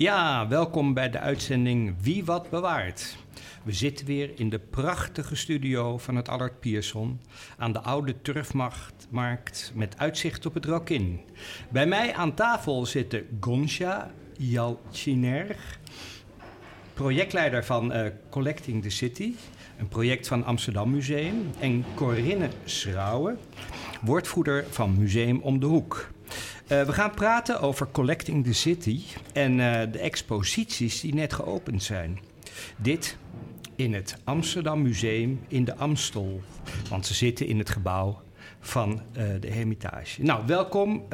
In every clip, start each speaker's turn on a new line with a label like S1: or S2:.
S1: Ja, welkom bij de uitzending Wie wat bewaart. We zitten weer in de prachtige studio van het Allard Pierson aan de oude turfmarkt met uitzicht op het Rokin. Bij mij aan tafel zitten Gonsha Yalchiner, projectleider van uh, Collecting the City, een project van Amsterdam Museum, en Corinne Schrauwe, woordvoerder van Museum Om de Hoek. Uh, we gaan praten over Collecting the City en uh, de exposities die net geopend zijn. Dit in het Amsterdam Museum in de Amstel, want ze zitten in het gebouw van uh, de Hermitage. Nou, welkom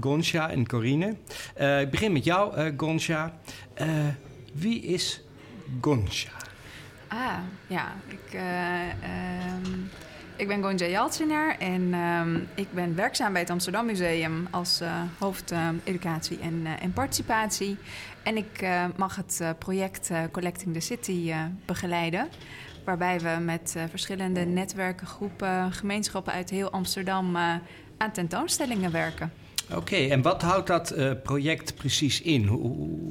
S1: Gonsha en Corine. ik begin met jou, Gonsha. wie is Gonsha?
S2: Ah, ja, ik... Um ik ben Gonja Jaltsenaar en uh, ik ben werkzaam bij het Amsterdam Museum als uh, hoofd uh, educatie en, uh, en, participatie. En ik mag het project Collecting the City begeleiden. Waarbij we met verschillende netwerken, groepen, gemeenschappen uit heel Amsterdam aan tentoonstellingen werken.
S1: Oké, en wat houdt dat project precies in? Hoe,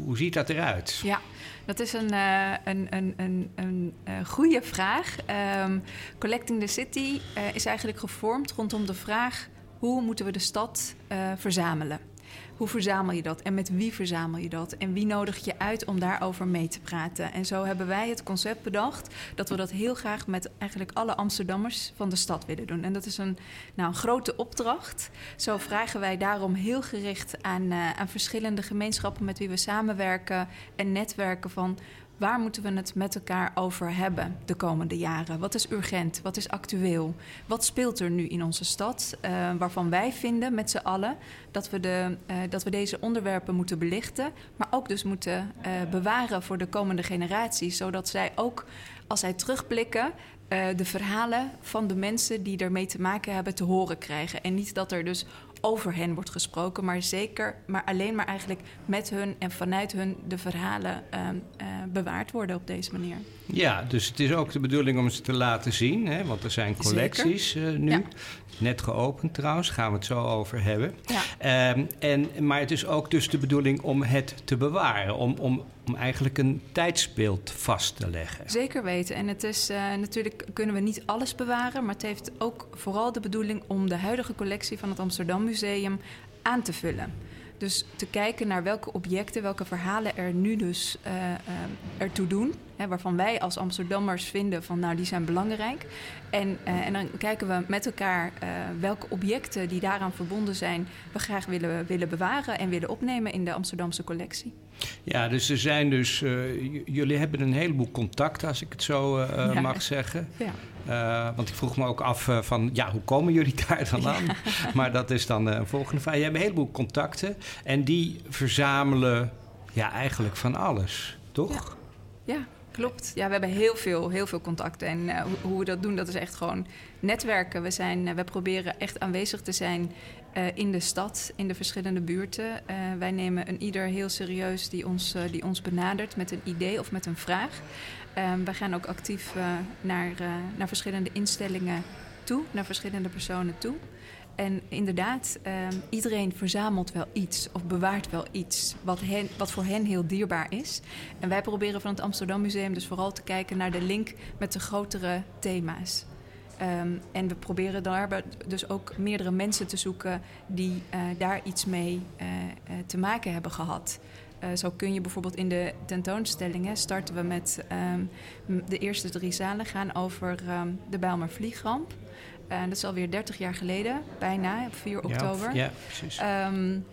S1: hoe ziet dat eruit?
S2: Ja, dat is een, uh, een, een, een, een uh, goede vraag. Um, Collecting the City uh, is eigenlijk gevormd rondom de vraag: hoe moeten we de stad verzamelen? Hoe verzamel je dat en met wie verzamel je dat? En wie nodig je uit om daarover mee te praten? En zo hebben wij het concept bedacht dat we dat heel graag met eigenlijk alle Amsterdammers van de stad willen doen. En dat is een, nou, een grote opdracht. Zo vragen wij daarom heel gericht aan, uh, aan verschillende gemeenschappen met wie we samenwerken en netwerken van Waar moeten we het met elkaar over hebben de komende jaren? Wat is urgent? Wat is actueel? Wat speelt er nu in onze stad? Uh, waarvan wij vinden met z'n allen dat we, de, uh, dat we deze onderwerpen moeten belichten, maar ook dus moeten uh, bewaren voor de komende generaties, zodat zij ook als zij terugblikken de verhalen van de mensen die ermee te maken hebben te horen krijgen. En niet dat er dus over hen wordt gesproken, maar zeker, maar alleen maar eigenlijk met hun en vanuit hun de verhalen uh, uh, bewaard worden op deze manier.
S1: Ja, dus het is ook de bedoeling om ze te laten zien, hè, want er zijn collecties uh, nu. Ja. Net geopend trouwens, gaan we het zo over hebben. Ja. Um, en, maar het is ook dus de bedoeling om het te bewaren, om, om, om eigenlijk een tijdsbeeld vast te leggen.
S2: Zeker weten. En het is uh, natuurlijk kunnen we niet alles bewaren, maar het heeft ook vooral de bedoeling om de huidige collectie van het Amsterdam Museum aan te vullen. Dus te kijken naar welke objecten, welke verhalen er nu dus uh, uh, ertoe doen. Hè, waarvan wij als Amsterdammers vinden van nou die zijn belangrijk. En, uh, en dan kijken we met elkaar welke objecten die daaraan verbonden zijn, we graag willen, willen bewaren en willen opnemen in de Amsterdamse collectie.
S1: Ja, dus er zijn dus. jullie hebben een heleboel contacten, als ik het zo ja. mag zeggen. Ja. Uh, want ik vroeg me ook af uh, van, ja, hoe komen jullie daar dan aan? Ja. Maar dat is dan uh, een volgende vraag. Je hebt een heleboel contacten en die verzamelen ja, eigenlijk van alles, toch?
S2: Ja. ja. Klopt. Ja, we hebben heel veel, heel veel contacten. En hoe, hoe, we dat doen, dat is echt gewoon netwerken. We, zijn, we proberen echt aanwezig te zijn in de stad, in de verschillende buurten. wij nemen een ieder heel serieus die ons, die ons benadert met een idee of met een vraag. Um, wij gaan ook actief uh, naar, uh, naar verschillende instellingen toe, naar verschillende personen toe. En inderdaad, um, iedereen verzamelt wel iets of bewaart wel iets wat, hen, wat voor hen heel dierbaar is. En wij proberen van het Amsterdam Museum dus vooral te kijken naar de link met de grotere thema's. Um, en we proberen daar dus ook meerdere mensen te zoeken die uh, daar iets mee te maken hebben gehad. Uh, zo kun je bijvoorbeeld in de tentoonstellingen starten we met um, de eerste drie zalen gaan over um, de Bijlmer Vliegramp. Uh, dat is alweer 30 jaar geleden, bijna, op 4 oktober.
S1: Ja, ja precies.
S2: Um,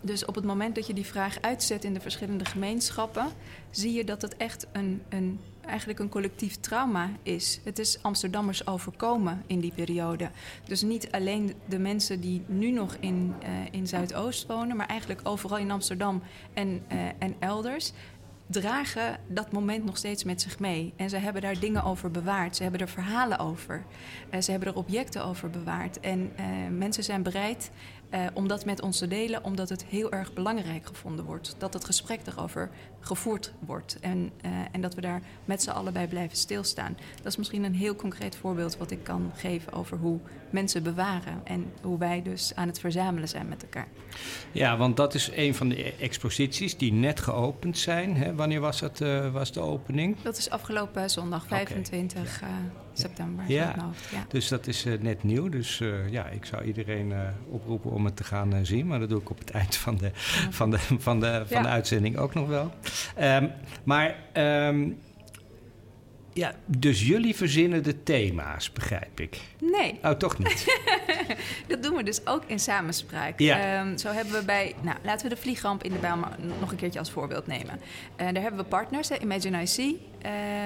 S2: dus op het moment dat je die vraag uitzet in de verschillende gemeenschappen, zie je dat het echt een, een eigenlijk een collectief trauma is. Het is Amsterdammers overkomen in die periode. Dus niet alleen de mensen die nu nog in, uh, in Zuidoost wonen, maar eigenlijk overal in Amsterdam en, uh, en elders dragen dat moment nog steeds met zich mee. En ze hebben daar dingen over bewaard. Ze hebben er verhalen over. Uh, ze hebben er objecten over bewaard. En mensen zijn bereid uh, om dat met ons te delen, omdat het heel erg belangrijk gevonden wordt. Dat het gesprek erover gevoerd wordt. En, en dat we daar met z'n allen bij blijven stilstaan. Dat is misschien een heel concreet voorbeeld wat ik kan geven over hoe mensen bewaren. En hoe wij dus aan het verzamelen zijn met elkaar.
S1: Ja, want dat is een van de exposities die net geopend zijn. Hè? Wanneer was, het, uh, was de opening?
S2: Dat is afgelopen zondag, 25 okay. September.
S1: Ja. ja. dus dat is uh, net nieuw. Dus ja, ik zou iedereen oproepen om het te gaan zien. Maar dat doe ik op het eind van de, ja. van de, van de, van de uitzending ook nog wel. Um, maar... Um, ja, dus jullie verzinnen de thema's, begrijp ik.
S2: Nee.
S1: Oh, toch niet?
S2: dat doen we dus ook in samenspraak.
S1: Ja.
S2: Um, zo hebben we bij, nou, laten we de vliegramp in de Bijlmer nog een keertje als voorbeeld nemen. Uh, daar hebben we partners, hè, Imagine IC.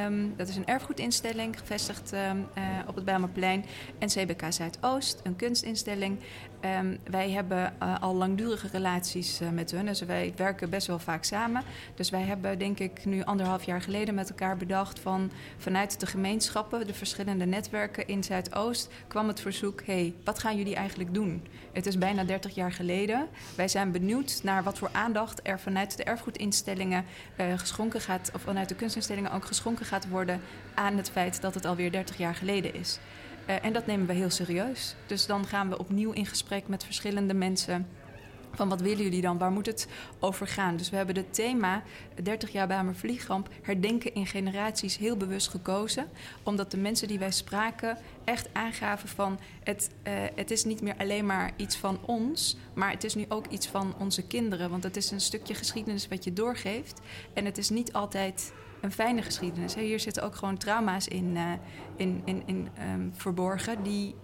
S2: Um, dat is een erfgoedinstelling, gevestigd um, uh, op het Bijlmerplein. En CBK Zuidoost, een kunstinstelling. Um, wij hebben uh, al langdurige relaties uh, met hun, dus wij werken best wel vaak samen. Dus wij hebben, denk ik, nu anderhalf jaar geleden met elkaar bedacht van vanuit de gemeenschappen, de verschillende netwerken in Zuidoost, kwam het verzoek: hey, wat gaan jullie eigenlijk doen? Het is bijna 30 jaar geleden. Wij zijn benieuwd naar wat voor aandacht er vanuit de erfgoedinstellingen uh, geschonken gaat, of vanuit de kunstinstellingen ook geschonken gaat worden aan het feit dat het alweer 30 jaar geleden is. Uh, en dat nemen we heel serieus. Dus dan gaan we opnieuw in gesprek met verschillende mensen. Van wat willen jullie dan? Waar moet het over gaan? Dus we hebben het thema 30 jaar Bamer Vliegramp herdenken in generaties heel bewust gekozen. Omdat de mensen die wij spraken echt aangaven van het, uh, het is niet meer alleen maar iets van ons, maar het is nu ook iets van onze kinderen. Want het is een stukje geschiedenis wat je doorgeeft. En het is niet altijd een fijne geschiedenis. Hier zitten ook gewoon trauma's in, uh, in, in, in um, verborgen die,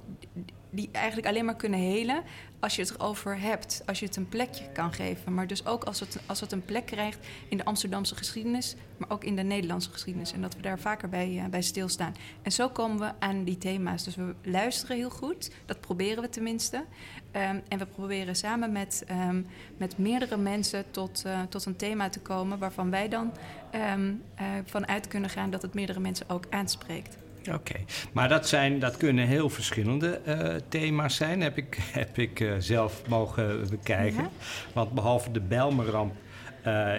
S2: die eigenlijk alleen maar kunnen helen als je het erover hebt, als je het een plekje kan geven. Maar dus ook als het, als het een plek krijgt in de Amsterdamse geschiedenis, maar ook in de Nederlandse geschiedenis. En dat we daar vaker bij, uh, bij stilstaan. En zo komen we aan die thema's. Dus we luisteren heel goed, dat proberen we tenminste. Um, en we proberen samen met, um, met meerdere mensen tot, uh, tot een thema te komen waarvan wij dan um, uh, vanuit kunnen gaan dat het meerdere mensen ook aanspreekt.
S1: Oké, okay. maar dat, zijn, dat kunnen heel verschillende uh, thema's zijn, heb ik, heb ik uh, zelf mogen bekijken. Ja. Want behalve de Bijlmerramp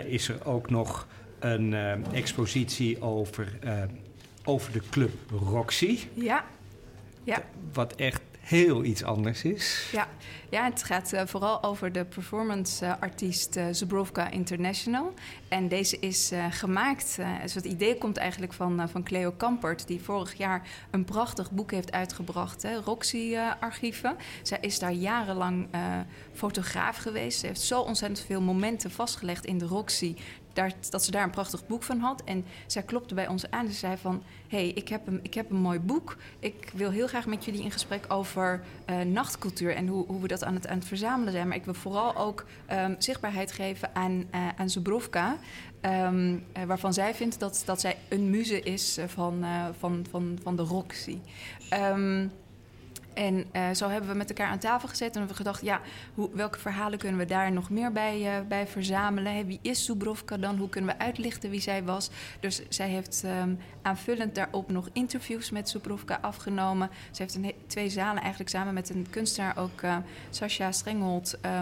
S1: is er ook nog een expositie over, over de club Roxy.
S2: Ja. ja.
S1: Wat echt heel iets anders is.
S2: Ja, ja het gaat uh, vooral over de performance-artiest uh, Zubrovka International. En deze is gemaakt, dus het idee komt eigenlijk van, van Cleo Kampert... die vorig jaar een prachtig boek heeft uitgebracht, Roxy-archieven. Zij is daar jarenlang fotograaf geweest. Ze heeft zo ontzettend veel momenten vastgelegd in de Roxy dat ze daar een prachtig boek van had. En zij klopte bij ons aan en zei van... hé, hey, ik, heb een, ik heb een mooi boek. Ik wil heel graag met jullie in gesprek over uh, nachtcultuur... en hoe, hoe we dat aan het, aan het verzamelen zijn. Maar ik wil vooral ook um, zichtbaarheid geven aan, uh, aan Zubrovka... Um, uh, waarvan zij vindt dat, dat zij een muze is van, van, van, van de Roxy. Um, en uh, zo hebben we met elkaar aan tafel gezet en hebben we gedacht, ja, hoe, welke verhalen kunnen we daar nog meer bij, uh, bij verzamelen? Wie is Zubrovka dan? Hoe kunnen we uitlichten wie zij was? Dus zij heeft um, aanvullend daarop nog interviews met Zubrovka afgenomen. Ze heeft een, twee zalen eigenlijk samen met een kunstenaar, ook uh, Sascha Strenghold, uh,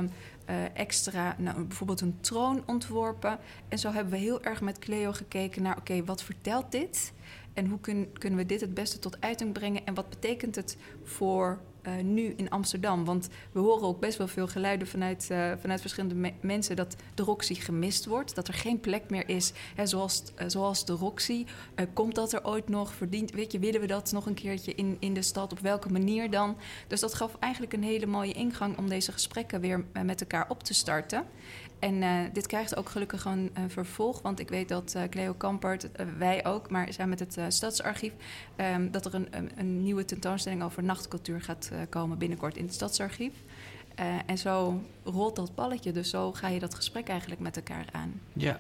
S2: extra, nou, bijvoorbeeld een troon ontworpen. En zo hebben we heel erg met Cleo gekeken naar, oké, wat vertelt dit? En hoe kun, kunnen we dit het beste tot uiting brengen? En wat betekent het voor uh, nu in Amsterdam? Want we horen ook best wel veel geluiden vanuit, uh, vanuit verschillende me mensen dat de Roxy gemist wordt. Dat er geen plek meer is hè, zoals, uh, zoals de Roxy. komt dat er ooit nog? Verdient, weet je, willen we dat nog een keertje in, in de stad? Op welke manier dan? Dus dat gaf eigenlijk een hele mooie ingang om deze gesprekken weer met elkaar op te starten. En uh, dit krijgt ook gelukkig een uh, vervolg. Want ik weet dat uh, Cleo Kampert, wij ook, maar samen met het Stadsarchief... Um, dat er een, een, een, nieuwe tentoonstelling over nachtcultuur gaat komen binnenkort in het Stadsarchief. en zo rolt dat balletje. Dus zo ga je dat gesprek eigenlijk met elkaar aan.
S1: Ja.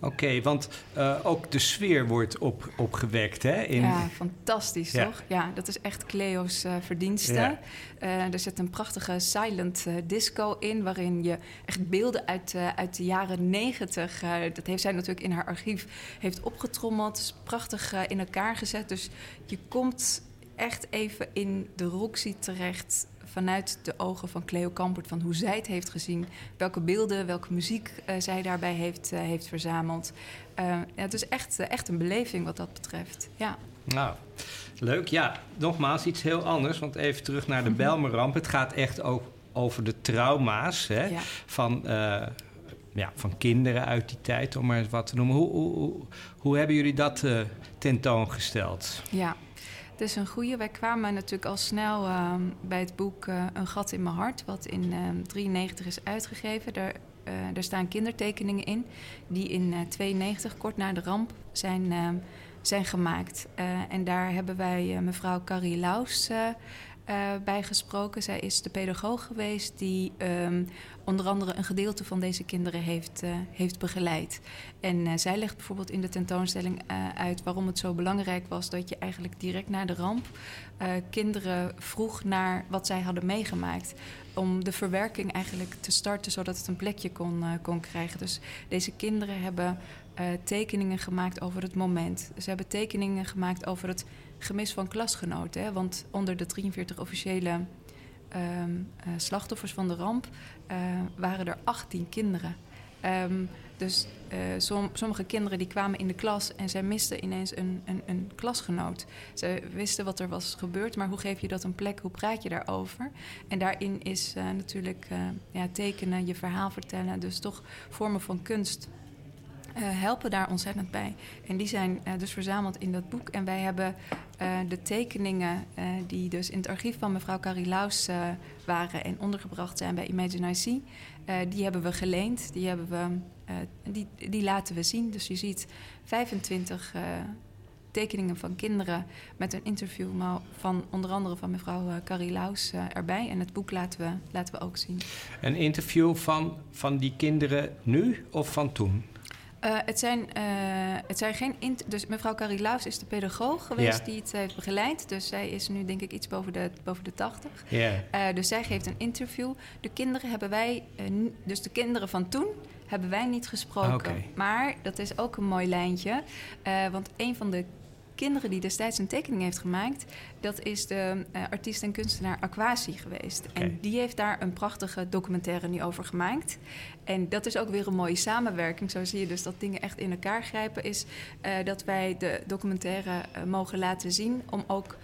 S1: Oké, want uh, ook de sfeer wordt op, opgewekt, hè?
S2: In... Ja, fantastisch, ja. toch? Ja, dat is echt Cleo's uh, verdienste. Ja. Uh, er zit een prachtige silent disco in... waarin je echt beelden uit, uit de jaren negentig... dat heeft zij natuurlijk in haar archief heeft opgetrommeld. prachtig in elkaar gezet. Dus je komt echt even in de Roxy terecht vanuit de ogen van Cleo Kampert, van hoe zij het heeft gezien, welke beelden, welke muziek uh, zij daarbij heeft, uh, heeft verzameld. Uh, ja, het is echt, echt een beleving wat dat betreft. Ja.
S1: Nou, leuk. Ja, nogmaals iets heel anders, want even terug naar de mm Belmerramp. Het gaat echt ook over de trauma's hè, ja. van ja, van kinderen uit die tijd, om maar eens wat te noemen. Hoe, hoe, hoe hebben jullie dat uh, tentoongesteld?
S2: Ja, het is een goede. Wij kwamen natuurlijk al snel uh, bij het boek uh, Een gat in mijn hart, wat in 1993 uh, is uitgegeven. Daar, uh, daar staan kindertekeningen in, die in 92, kort na de ramp, zijn, ehm, zijn gemaakt. en daar hebben wij mevrouw Carrie Laus uh, bijgesproken. Zij is de pedagoog geweest die um, onder andere een gedeelte van deze kinderen heeft, uh, heeft begeleid. En uh, zij legt bijvoorbeeld in de tentoonstelling uit waarom het zo belangrijk was dat je eigenlijk direct na de ramp kinderen vroeg naar wat zij hadden meegemaakt. Om de verwerking eigenlijk te starten zodat het een plekje kon, kon krijgen. Dus deze kinderen hebben tekeningen gemaakt over het moment. Ze hebben tekeningen gemaakt over het gemis van klasgenoten. Hè? Want onder de 43 officiële um, uh, slachtoffers van de ramp uh, waren er 18 kinderen. Um, dus som, sommige kinderen die kwamen in de klas en zij misten ineens een, een, een, klasgenoot. Ze wisten wat er was gebeurd, maar hoe geef je dat een plek? Hoe praat je daarover? En daarin is natuurlijk ja, tekenen, je verhaal vertellen, dus toch vormen van kunst helpen daar ontzettend bij. En die zijn uh, dus verzameld in dat boek. En wij hebben uh, de tekeningen die dus in het archief van mevrouw Carrie Laus waren en ondergebracht zijn bij Imagine IC, die hebben we geleend. Die, hebben we, die, die laten we zien. Dus je ziet 25 tekeningen van kinderen met een interview van onder andere van mevrouw Carrie Laus erbij. En het boek laten we, laten we ook zien.
S1: Een interview van, van die kinderen nu of van toen?
S2: Uh, het, zijn, uh, het zijn geen. Dus mevrouw Carrie Laus is de pedagoog geweest ja. die het heeft begeleid. Dus zij is nu, denk ik, iets boven de, boven de 80.
S1: Yeah.
S2: Uh, dus zij geeft een interview. De kinderen hebben wij. dus de kinderen van toen hebben wij niet gesproken.
S1: Okay.
S2: Maar dat is ook een mooi lijntje. want een van de kinderen die destijds een tekening heeft gemaakt, dat is de uh, artiest en kunstenaar Aquasi geweest. Okay. En die heeft daar een prachtige documentaire nu over gemaakt. En dat is ook weer een mooie samenwerking. Zo zie je dus dat dingen echt in elkaar grijpen. Is uh, dat wij de documentaire uh, mogen laten zien om ook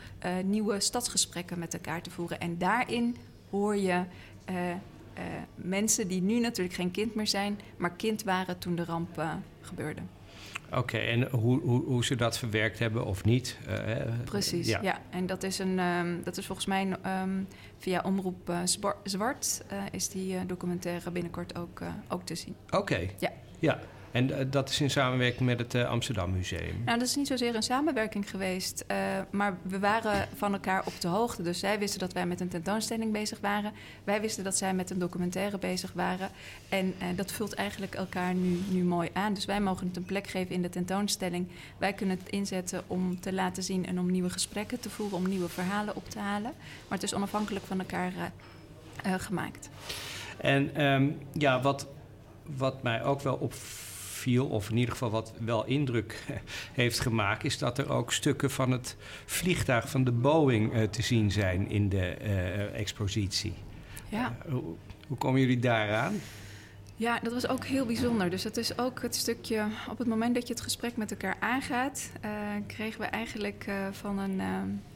S2: nieuwe stadsgesprekken met elkaar te voeren. En daarin hoor je. mensen die nu natuurlijk geen kind meer zijn, maar kind waren toen de ramp gebeurde.
S1: Oké, en hoe, hoe, hoe ze dat verwerkt hebben of niet? Uh,
S2: Precies, ja. ja. En dat is, een, um, dat is volgens mij um, via Omroep uh, Zwart... Uh, is die documentaire binnenkort ook, ook te zien.
S1: Oké,
S2: ja.
S1: ja. En uh, dat is in samenwerking met het uh, Amsterdam Museum?
S2: Nou, dat is niet zozeer een samenwerking geweest. Uh, maar we waren van elkaar op de hoogte. Dus zij wisten dat wij met een tentoonstelling bezig waren. Wij wisten dat zij met een documentaire bezig waren. En dat vult eigenlijk elkaar nu, nu mooi aan. Dus wij mogen het een plek geven in de tentoonstelling. Wij kunnen het inzetten om te laten zien en om nieuwe gesprekken te voeren, om nieuwe verhalen op te halen. Maar het is onafhankelijk van elkaar gemaakt.
S1: En um, ja, wat, wat mij ook wel opvalt of in ieder geval wat wel indruk heeft gemaakt, is dat er ook stukken van het vliegtuig van de Boeing uh, te zien zijn in de uh, expositie.
S2: Ja.
S1: Uh, hoe, hoe komen jullie daaraan?
S2: Ja, dat was ook heel bijzonder. Dus het is ook het stukje. Op het moment dat je het gesprek met elkaar aangaat, kregen we eigenlijk van een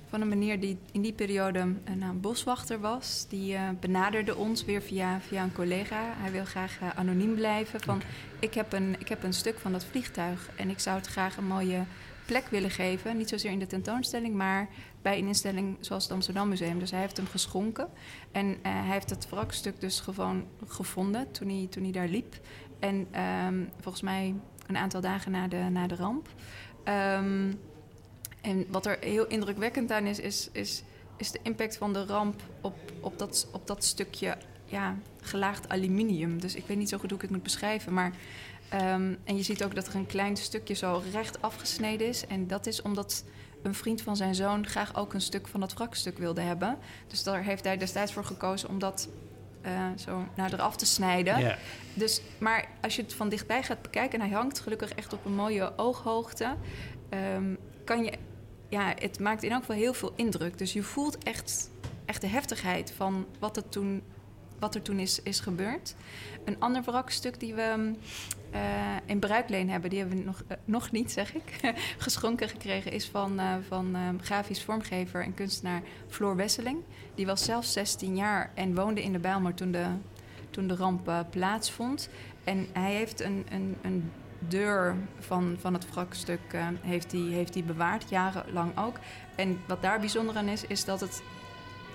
S2: van een meneer die in die periode een, een boswachter was. Die uh, benaderde ons weer via, via een collega. Hij wil graag uh, anoniem blijven. Van, okay. ik, heb een, ik heb een stuk van dat vliegtuig en ik zou het graag een mooie plek willen geven. Niet zozeer in de tentoonstelling, maar bij een instelling zoals het Amsterdam Museum. Dus hij heeft hem geschonken. En uh, hij heeft het wrakstuk dus gewoon gevonden toen hij, toen hij daar liep. En um, volgens mij een aantal dagen na de, na de ramp. Um, en wat er heel indrukwekkend aan is, is, is, is de impact van de ramp op, op, dat, op dat stukje ja, gelaagd aluminium. Dus ik weet niet zo goed hoe ik het moet beschrijven, maar Ehm, en je ziet ook dat er een klein stukje zo recht afgesneden is. En dat is omdat een vriend van zijn zoon graag ook een stuk van dat wrakstuk wilde hebben. Dus daar heeft hij destijds voor gekozen om dat uh, zo naar eraf te snijden. Yeah. Dus, maar als je het van dichtbij gaat bekijken, en hij hangt gelukkig echt op een mooie ooghoogte, um, kan je, ja, het maakt in elk geval heel veel indruk. Dus je voelt echt, echt de heftigheid van wat, toen, wat er toen is, is gebeurd. Een ander wrakstuk die we uh, in bruikleen hebben, die hebben we nog, uh, nog niet, zeg ik, geschonken gekregen, is van, uh, van grafisch vormgever en kunstenaar Floor Wesseling. Die was zelf 16 jaar en woonde in de Bijlmer toen de, toen de ramp plaatsvond. En hij heeft een, een, een deur van, van het wrakstuk heeft hij, heeft bewaard, jarenlang ook. En wat daar bijzonder aan is, is dat het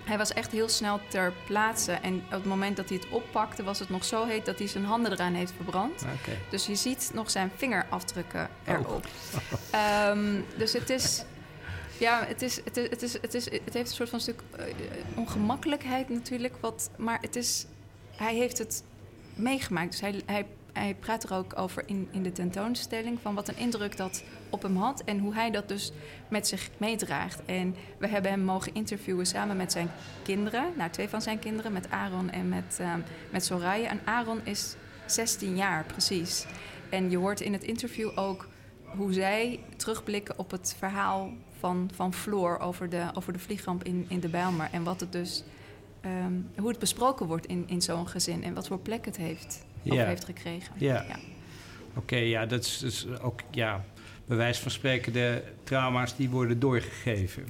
S2: hij was echt heel snel ter plaatse. En op het moment dat hij het oppakte, was het nog zo heet dat hij zijn handen eraan heeft verbrand.
S1: Okay.
S2: Dus je ziet nog zijn vingerafdrukken erop. Oh. Um, dus het is. Ja, het, is, het, is, het, is, het, is, het heeft een soort van stuk uh, ongemakkelijkheid natuurlijk. Wat, maar het is, hij heeft het meegemaakt. Dus hij, hij hij praat er ook over in, in de tentoonstelling van wat een indruk dat op hem had en hoe hij dat dus met zich meedraagt. En we hebben hem mogen interviewen samen met zijn kinderen, nou twee van zijn kinderen, met Aaron en met, uh, met Soraya. En Aaron is 16 jaar precies. En je hoort in het interview ook hoe zij terugblikken op het verhaal van, van Floor over de, over de vliegramp in, in de Bijlmer. En wat het dus, um, hoe het besproken wordt in, in zo'n gezin en wat voor plek het heeft ja. heeft gekregen.
S1: Ja. ja. Oké, ja, dat is, dus ook ja, bewijs van spreken de trauma's die worden doorgegeven.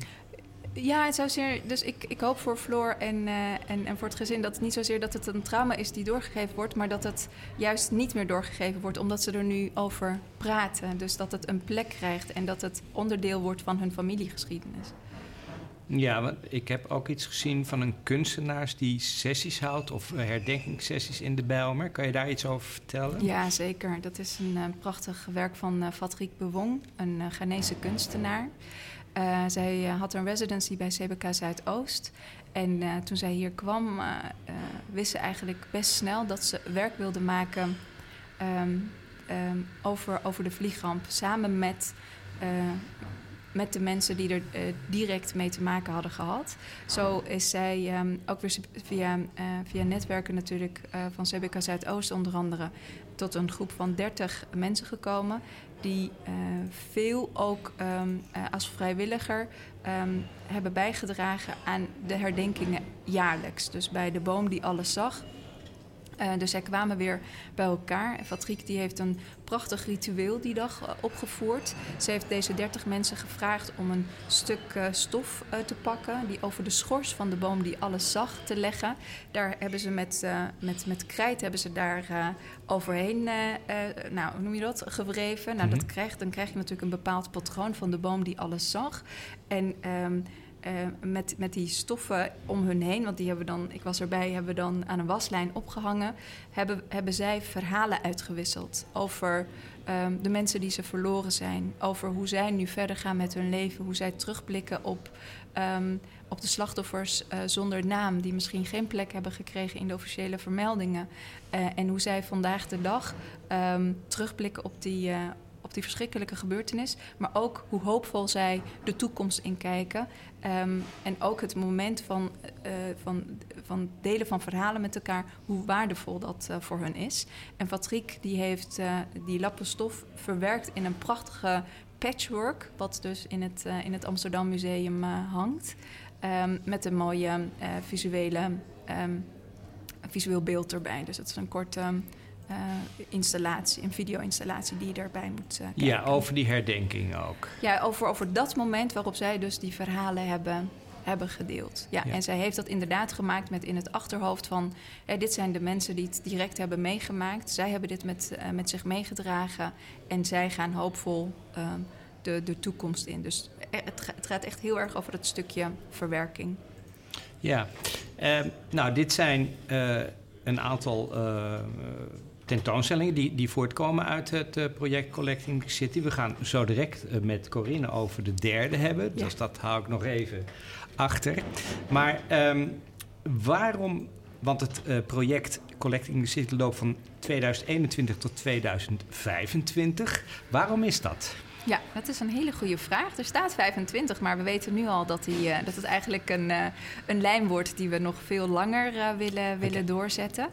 S2: Ja, het zozeer, dus ik, ik hoop voor Floor en, uh, en, en voor het gezin dat het niet zozeer dat het een trauma is die doorgegeven wordt, maar dat het juist niet meer doorgegeven wordt, omdat ze er nu over praten. Dus dat het een plek krijgt en dat het onderdeel wordt van hun familiegeschiedenis.
S1: Ja, want ik heb ook iets gezien van een kunstenaar die sessies houdt of herdenkingssessies in de Bijlmer. Kan je daar iets over vertellen?
S2: Ja, zeker. Dat is een uh, prachtig werk van uh, Bewong, een uh, Ghanese kunstenaar. zij had een residency bij CBK Zuidoost. En toen zij hier kwam, wist ze eigenlijk best snel dat ze werk wilde maken um, um, over, over de vliegramp. Samen met met de mensen die er uh, direct mee te maken hadden gehad. Zo is zij um, ook weer via, uh, via netwerken natuurlijk uh, van CBK Zuidoost onder andere tot een groep van 30 mensen gekomen die veel ook um, als vrijwilliger um, hebben bijgedragen aan de herdenkingen jaarlijks. Dus bij de boom die alles zag uh, dus zij kwamen weer bij elkaar. En Patrick die heeft een prachtig ritueel die dag uh, opgevoerd. Ze heeft deze 30 mensen gevraagd om een stuk uh, stof te pakken... die over de schors van de boom die alles zag te leggen. Daar hebben ze met, met, met krijt hebben ze daar overheen, nou, hoe noem je dat, gewreven. Nou, mm -hmm. dat krijgt, dan krijg je natuurlijk een bepaald patroon van de boom die alles zag. En... Um, uh, met, met die stoffen om hun heen, want die hebben dan, ik was erbij, hebben dan aan een waslijn opgehangen, hebben, hebben zij verhalen uitgewisseld over um, de mensen die ze verloren zijn, over hoe zij nu verder gaan met hun leven, hoe zij terugblikken op, um, op de slachtoffers uh, zonder naam, die misschien geen plek hebben gekregen in de officiële vermeldingen, uh, en hoe zij vandaag de dag um, terugblikken op die, die verschrikkelijke gebeurtenis, maar ook hoe hoopvol zij de toekomst inkijken. Um, en ook het moment van, uh, van, van delen van verhalen met elkaar, hoe waardevol dat uh, voor hun is. En Patrick die heeft uh, die lappen stof verwerkt in een prachtige patchwork, wat dus in het, in het Amsterdam Museum hangt. Um, met een mooie visuele, um, visueel beeld erbij. Dus dat is een kort uh, installatie, een video-installatie die je daarbij moet uh, kijken.
S1: Ja, over die herdenking ook.
S2: Ja, over, over dat moment waarop zij dus die verhalen hebben, hebben gedeeld. Ja, ja. En zij heeft dat inderdaad gemaakt met in het achterhoofd van... Eh, dit zijn de mensen die het direct hebben meegemaakt. Zij hebben dit met, uh, met zich meegedragen en zij gaan hoopvol uh, de, de toekomst in. Dus het, het gaat echt heel erg over dat stukje verwerking.
S1: Ja, nou dit zijn een aantal tentoonstellingen die, die voortkomen uit het uh, project Collecting City. We gaan zo direct uh, met Corinne over de derde hebben. Ja. Dus dat hou ik nog even achter. Maar um, waarom want het uh, project Collecting the City loopt van 2021 tot 2025. Waarom is dat?
S2: Ja, dat is een hele goede vraag. Er staat 25, maar we weten nu al dat, die, uh, dat het eigenlijk een, uh, een lijn wordt die we nog veel langer uh, willen, willen doorzetten.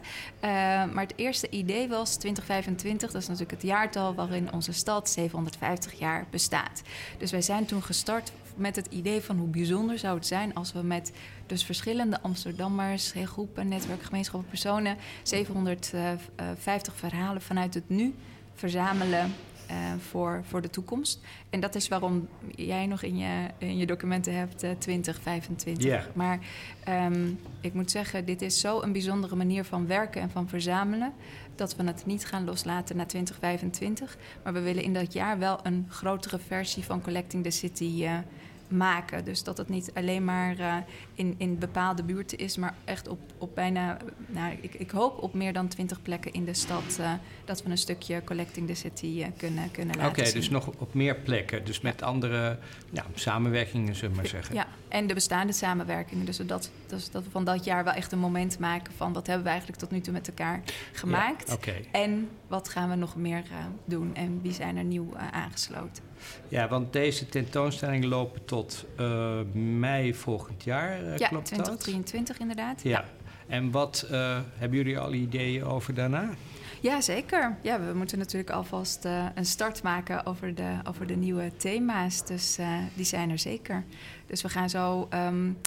S2: maar het eerste idee was 2025, dat is natuurlijk het jaartal waarin onze stad 750 jaar bestaat. Dus wij zijn toen gestart met het idee van hoe bijzonder zou het zijn als we met dus verschillende Amsterdammers, groepen, netwerk, gemeenschappen, personen 750 verhalen vanuit het nu verzamelen uh, voor, voor de toekomst. En dat is waarom jij nog in je, in je documenten hebt uh, 2025.
S1: Yeah.
S2: Maar um, ik moet zeggen, dit is zo een bijzondere manier van werken en van verzamelen. Dat we het niet gaan loslaten naar 2025. Maar we willen in dat jaar wel een grotere versie van Collecting the City uh, maken. Dus dat het niet alleen maar uh, in, in bepaalde buurten is, maar echt op, op bijna, nou, ik, ik hoop op meer dan twintig plekken in de stad uh, dat we een stukje Collecting the City uh, kunnen, kunnen laten
S1: Oké, dus nog op meer plekken. Dus met andere ja, samenwerkingen, zullen we maar zeggen.
S2: Ja, en de bestaande samenwerkingen. Dus dat, dus dat we van dat jaar wel echt een moment maken van wat hebben we eigenlijk tot nu toe met elkaar gemaakt.
S1: Ja, okay.
S2: En wat gaan we nog meer doen en wie zijn er nieuw aangesloten.
S1: Ja, want deze tentoonstellingen lopen tot uh, mei volgend jaar. Uh,
S2: ja,
S1: klopt
S2: 2023 inderdaad.
S1: Ja. ja. En wat uh, hebben jullie al ideeën over daarna?
S2: Ja, zeker. Ja, we moeten natuurlijk alvast uh, een start maken over de, over de nieuwe thema's. Dus uh, die zijn er zeker. Dus we gaan zo. Um,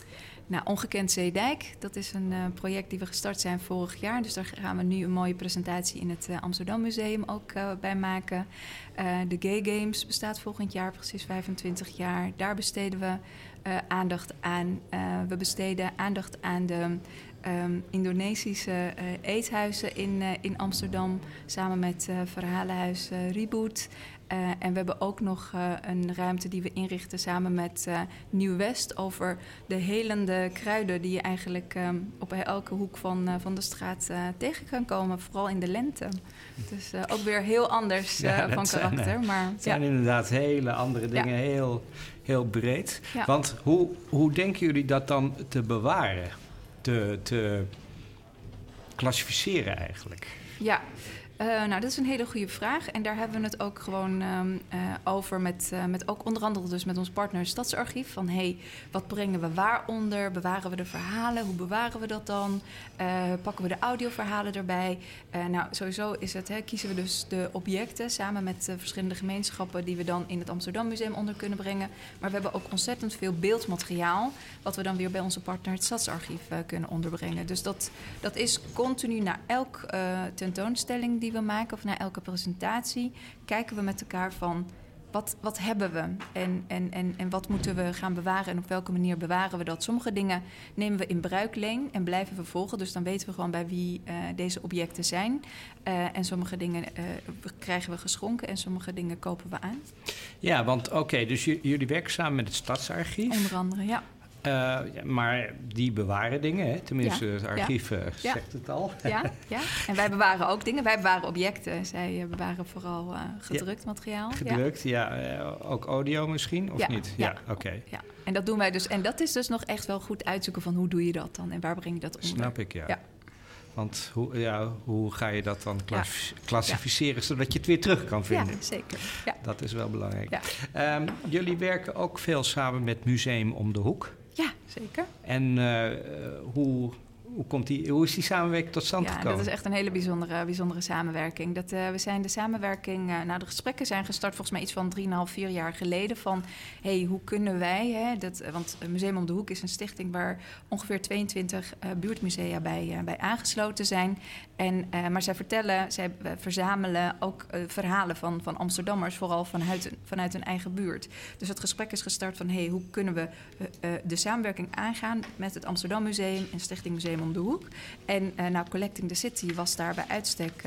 S2: nou, Ongekend Zeedijk, dat is een uh, project die we gestart zijn vorig jaar. Dus daar gaan we nu een mooie presentatie in het uh, Amsterdam Museum ook uh, bij maken. de Gay Games bestaat volgend jaar precies 25 jaar. Daar besteden we aandacht aan. we besteden aandacht aan de um, Indonesische eethuizen in, in Amsterdam. Samen met Verhalenhuis Reboot. Uh, en we hebben ook nog uh, een ruimte die we inrichten samen met uh, Nieuw-West over de helende kruiden die je eigenlijk um, op elke hoek van, van de straat tegen kan komen, vooral in de lente. Dus ook weer heel anders ja, van karakter.
S1: Zijn,
S2: maar,
S1: het zijn inderdaad hele andere dingen,
S2: ja.
S1: heel, heel breed. Want hoe, hoe denken jullie dat dan te bewaren, te, te klassificeren eigenlijk?
S2: Ja. Uh, nou, dat is een hele goede vraag. En daar hebben we het ook gewoon um, uh, over met, uh, met ook onder andere dus met ons partner Stadsarchief. Van hé, hey, wat brengen we waaronder? Bewaren we de verhalen? Hoe bewaren we dat dan? pakken we de audioverhalen erbij? nou, sowieso is het, hè, kiezen we dus de objecten samen met verschillende gemeenschappen die we dan in het Amsterdam Museum onder kunnen brengen. Maar we hebben ook ontzettend veel beeldmateriaal, wat we dan weer bij onze partner het Stadsarchief kunnen onderbrengen. Dus dat, dat is continu naar elk tentoonstelling die we maken of na elke presentatie kijken we met elkaar van wat, wat hebben we en, en, en, en wat moeten we gaan bewaren en op welke manier bewaren we dat. Sommige dingen nemen we in bruikleen en blijven we volgen, dus dan weten we gewoon bij wie uh, deze objecten zijn. Uh, en sommige dingen uh, krijgen we geschonken en sommige dingen kopen we aan.
S1: Ja, want oké, okay, dus jullie werken samen met het Stadsarchief.
S2: Onder andere, ja.
S1: Uh, ja, maar die bewaren dingen, hè? tenminste,
S2: Ja,
S1: het archief
S2: ja.
S1: zegt het al.
S2: Ja, ja, en wij bewaren ook dingen. Wij bewaren objecten. Zij uh, bewaren vooral uh, gedrukt materiaal.
S1: Gedrukt, ja. ook audio misschien, of niet?
S2: ja.
S1: oké.
S2: Ja. ja, en dat doen wij dus. En dat is dus nog echt wel goed uitzoeken van hoe doe je dat dan en waar breng je dat onder.
S1: Snap ik, ja.
S2: Ja.
S1: Want hoe, ja, hoe ga je dat dan klassi- klassificeren zodat je het weer terug kan vinden?
S2: Ja, zeker. Ja.
S1: Dat is wel belangrijk. Um, jullie werken ook veel samen met Museum om de Hoek.
S2: Ja, zeker.
S1: En uh, hoe, hoe, komt die, hoe is die samenwerking tot stand
S2: ja,
S1: gekomen?
S2: dat is echt een hele bijzondere, bijzondere samenwerking. Dat, uh, we zijn de samenwerking, uh, nou de gesprekken zijn gestart volgens mij iets van 3,5, 4 jaar geleden. Van hey, hoe kunnen wij, hè, dat, want Museum om de Hoek is een stichting waar ongeveer 22 uh, buurtmusea bij, bij aangesloten zijn. En, maar zij vertellen, zij verzamelen ook verhalen van, van Amsterdammers, vooral vanuit, vanuit hun eigen buurt. Dus het gesprek is gestart van hey, hoe kunnen we de samenwerking aangaan met het Amsterdam Museum en Stichting Museum om de hoek. En nou, Collecting the City was daar bij uitstek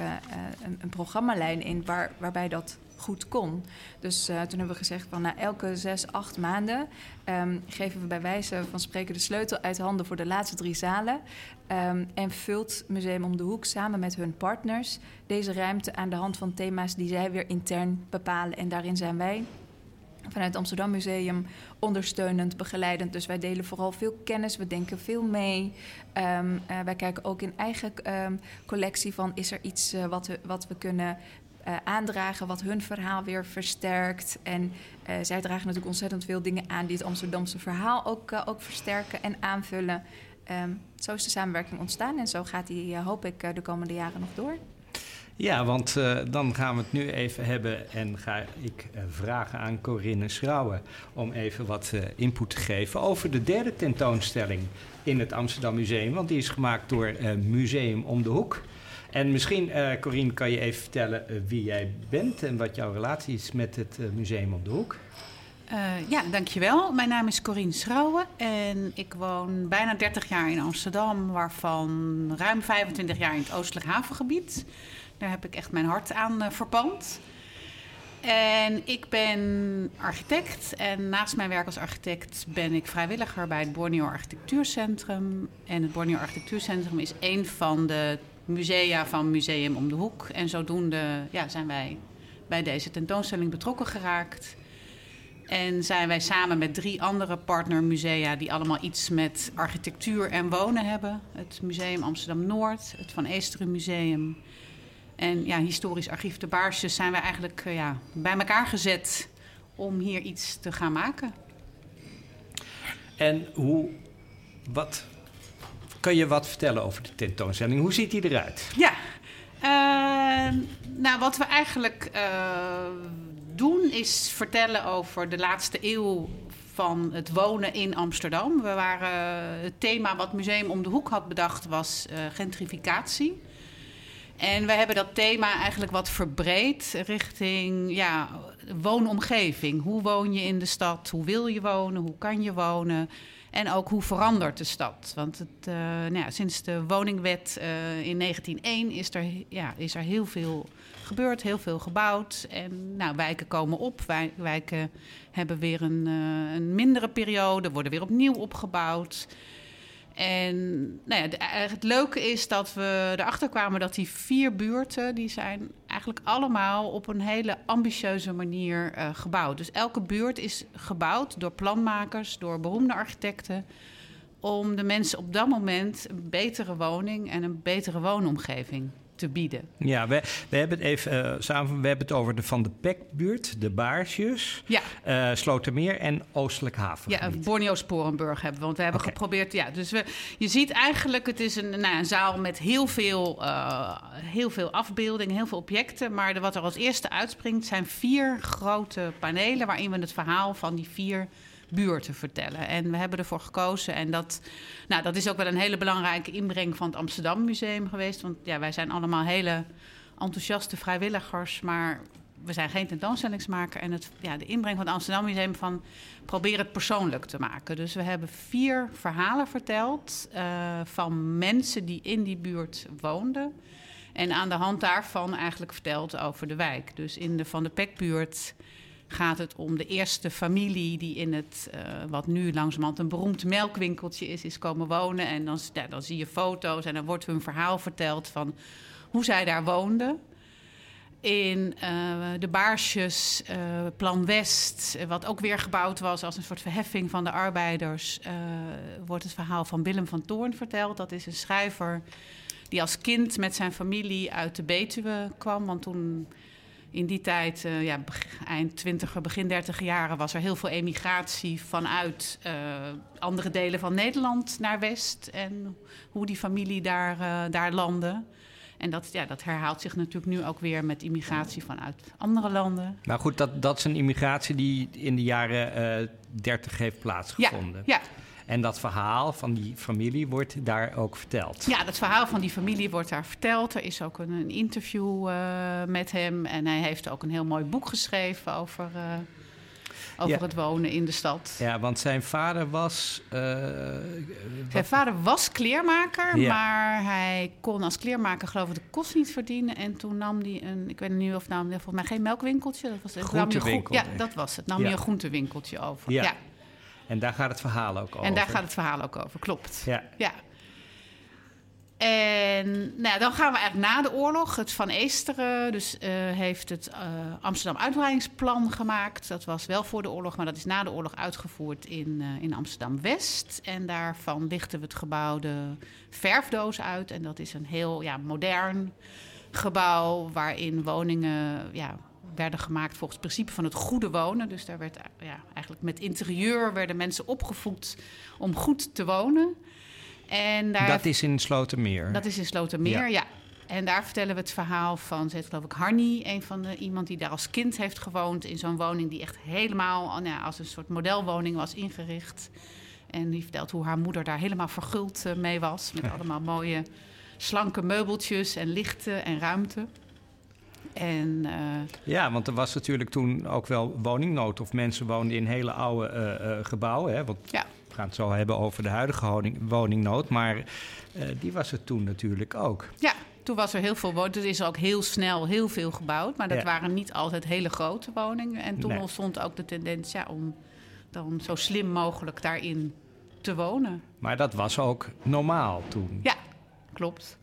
S2: een, een programmalijn in waar, waarbij dat goed kon. Dus uh, toen hebben we gezegd van na elke zes, acht maanden um, geven we bij wijze van spreken de sleutel uit handen voor de laatste drie zalen. Um, en vult Museum om de Hoek samen met hun partners deze ruimte aan de hand van thema's die zij weer intern bepalen. En daarin zijn wij vanuit het Amsterdam Museum ondersteunend, begeleidend. Dus wij delen vooral veel kennis, we denken veel mee. Um, uh, wij kijken ook in eigen collectie van is er iets uh, wat, we, wat we kunnen uh, aandragen, wat hun verhaal weer versterkt. En zij dragen natuurlijk ontzettend veel dingen aan die het Amsterdamse verhaal ook, ook versterken en aanvullen. Um, zo is de samenwerking ontstaan en zo gaat die, hoop ik, de komende jaren nog door.
S1: Ja, want dan gaan we het nu even hebben en ga ik vragen aan Corinne Schrauwen om even wat input te geven over de derde tentoonstelling in het Amsterdam Museum. Want die is gemaakt door Museum om de Hoek. En misschien, Corinne, kan je even vertellen wie jij bent en wat jouw relatie is met het Museum om de Hoek.
S3: ja, dankjewel. Mijn naam is Corinne Schrauwen en ik woon bijna 30 jaar in Amsterdam, waarvan ruim 25 jaar in het Oostelijk Havengebied. Daar heb ik echt mijn hart aan uh, verpand. En ik ben architect en naast mijn werk als architect ben ik vrijwilliger bij het Borneo Architectuurcentrum. En het Borneo Architectuurcentrum is een van de musea van Museum om de Hoek. En zodoende ja, zijn wij bij deze tentoonstelling betrokken geraakt. En zijn wij samen met drie andere partnermusea die allemaal iets met architectuur en wonen hebben. Het Museum Amsterdam Noord, het Van Eesteren Museum en ja, historisch archief de Baarsjes zijn we eigenlijk uh, ja, bij elkaar gezet om hier iets te gaan maken.
S1: En hoe, wat, kan je wat vertellen over de tentoonstelling? Hoe ziet die eruit?
S3: Ja, uh, nou wat we eigenlijk uh, doen is vertellen over de laatste eeuw van het wonen in Amsterdam. We waren, het thema wat Museum om de Hoek had bedacht was gentrificatie. En we hebben dat thema eigenlijk wat verbreed richting ja, woonomgeving. Hoe woon je in de stad? Hoe wil je wonen? Hoe kan je wonen? En ook hoe verandert de stad? Want het, uh, nou ja, sinds de woningwet uh, in 1901 is er, ja, is er heel veel gebeurd, heel veel gebouwd. En nou, wijken komen op, wij, wijken hebben weer een, uh, een mindere periode, worden weer opnieuw opgebouwd. En nou ja, eh, het leuke is dat we erachter kwamen dat die vier buurten... die zijn eigenlijk allemaal op een hele ambitieuze manier uh, gebouwd. Dus elke buurt is gebouwd door planmakers, door beroemde architecten... om de mensen op dat moment een betere woning en een betere woonomgeving te bieden.
S1: Ja, we, we hebben het even uh, samen. We hebben het over de Van de Pekbuurt, de Baarsjes,
S3: ja.
S1: Uh, Slotermeer en Oostelijk Haven.
S3: Ja, Borneo Sporenburg hebben we. Want we hebben okay. geprobeerd. Ja, dus we, je ziet eigenlijk, het is een, nou, een zaal met heel veel, uh, heel veel afbeeldingen, heel veel objecten. Maar de, wat er als eerste uitspringt zijn vier grote panelen waarin we het verhaal van die vier buurten vertellen. En we hebben ervoor gekozen. En dat, nou, dat is ook wel een hele belangrijke inbreng van het Amsterdam Museum geweest. Want ja, wij zijn allemaal hele enthousiaste vrijwilligers. Maar we zijn geen tentoonstellingsmaker. En het, ja, de inbreng van het Amsterdam Museum van probeer het persoonlijk te maken. Dus we hebben vier verhalen verteld uh, van mensen die in die buurt woonden. En aan de hand daarvan eigenlijk verteld over de wijk. Dus in de Van de Pekbuurt gaat het om de eerste familie die in het, uh, wat nu langzamerhand een beroemd melkwinkeltje is, is komen wonen. En dan, ja, dan zie je foto's en dan wordt hun verhaal verteld van hoe zij daar woonden. In uh, de Baarsjes, uh, Plan West, wat ook weer gebouwd was als een soort verheffing van de arbeiders, wordt het verhaal van Willem van Toorn verteld. Dat is een schrijver die als kind met zijn familie uit de Betuwe kwam. Want toen in die tijd, uh, ja, eind twintiger, begin dertig jaren, was er heel veel emigratie vanuit uh, andere delen van Nederland naar West. En hoe die familie daar, uh, daar landde. En dat, ja, dat herhaalt zich natuurlijk nu ook weer met immigratie vanuit andere landen.
S1: Nou goed, dat, dat is een immigratie die in de jaren dertig heeft plaatsgevonden.
S3: Ja, ja.
S1: En dat verhaal van die familie wordt daar ook verteld.
S3: Ja, dat verhaal van die familie wordt daar verteld. Er is ook een, een interview uh, met hem. En hij heeft ook een heel mooi boek geschreven over, uh, over ja. het wonen in de stad.
S1: Ja, want zijn vader was. Uh,
S3: zijn vader was kleermaker, ja. maar hij kon als kleermaker, geloof ik, de kost niet verdienen. En toen nam hij een. Ik weet niet of nou, volgens mij geen melkwinkeltje. Dat was
S1: een groentewinkel.
S3: Ja, dat was het. Nam ja. hij een groentewinkeltje over. ja.
S1: En daar gaat het verhaal ook over.
S3: En daar gaat het verhaal ook over, klopt.
S1: Ja.
S3: ja. En nou, dan gaan we eigenlijk na de oorlog. Het Van Eesteren dus, uh, heeft het uh, Amsterdam uitbreidingsplan gemaakt. Dat was wel voor de oorlog, maar dat is na de oorlog uitgevoerd in, uh, in Amsterdam-West. En daarvan lichten we het gebouw de Verfdoos uit. En dat is een heel ja, modern gebouw waarin woningen ja, werden gemaakt volgens het principe van het goede wonen. Dus daar werd ja, eigenlijk met interieur werden mensen opgevoed om goed te wonen.
S1: En daar dat is in Slotermeer?
S3: Dat is in Slotermeer, ja. En daar vertellen we het verhaal van, ze geloof ik Harnie, een van de, iemand die daar als kind heeft gewoond in zo'n woning die echt helemaal nou, als een soort modelwoning was ingericht. En die vertelt hoe haar moeder daar helemaal verguld eh, mee was. Met allemaal mooie slanke meubeltjes en lichten en ruimte. En, uh,
S1: ja, want er was natuurlijk toen ook wel woningnood. Of mensen woonden in hele oude uh, gebouwen. Hè? Want ja gaan het zo hebben over de huidige woningnood. Maar die was er toen natuurlijk ook.
S3: Ja, toen was er heel veel woningen. Er is ook heel snel heel veel gebouwd. Maar dat waren niet altijd hele grote woningen. En toen nee. ontstond ook de tendens ja, om dan zo slim mogelijk daarin te wonen.
S1: Maar dat was ook normaal toen.
S3: Ja, klopt.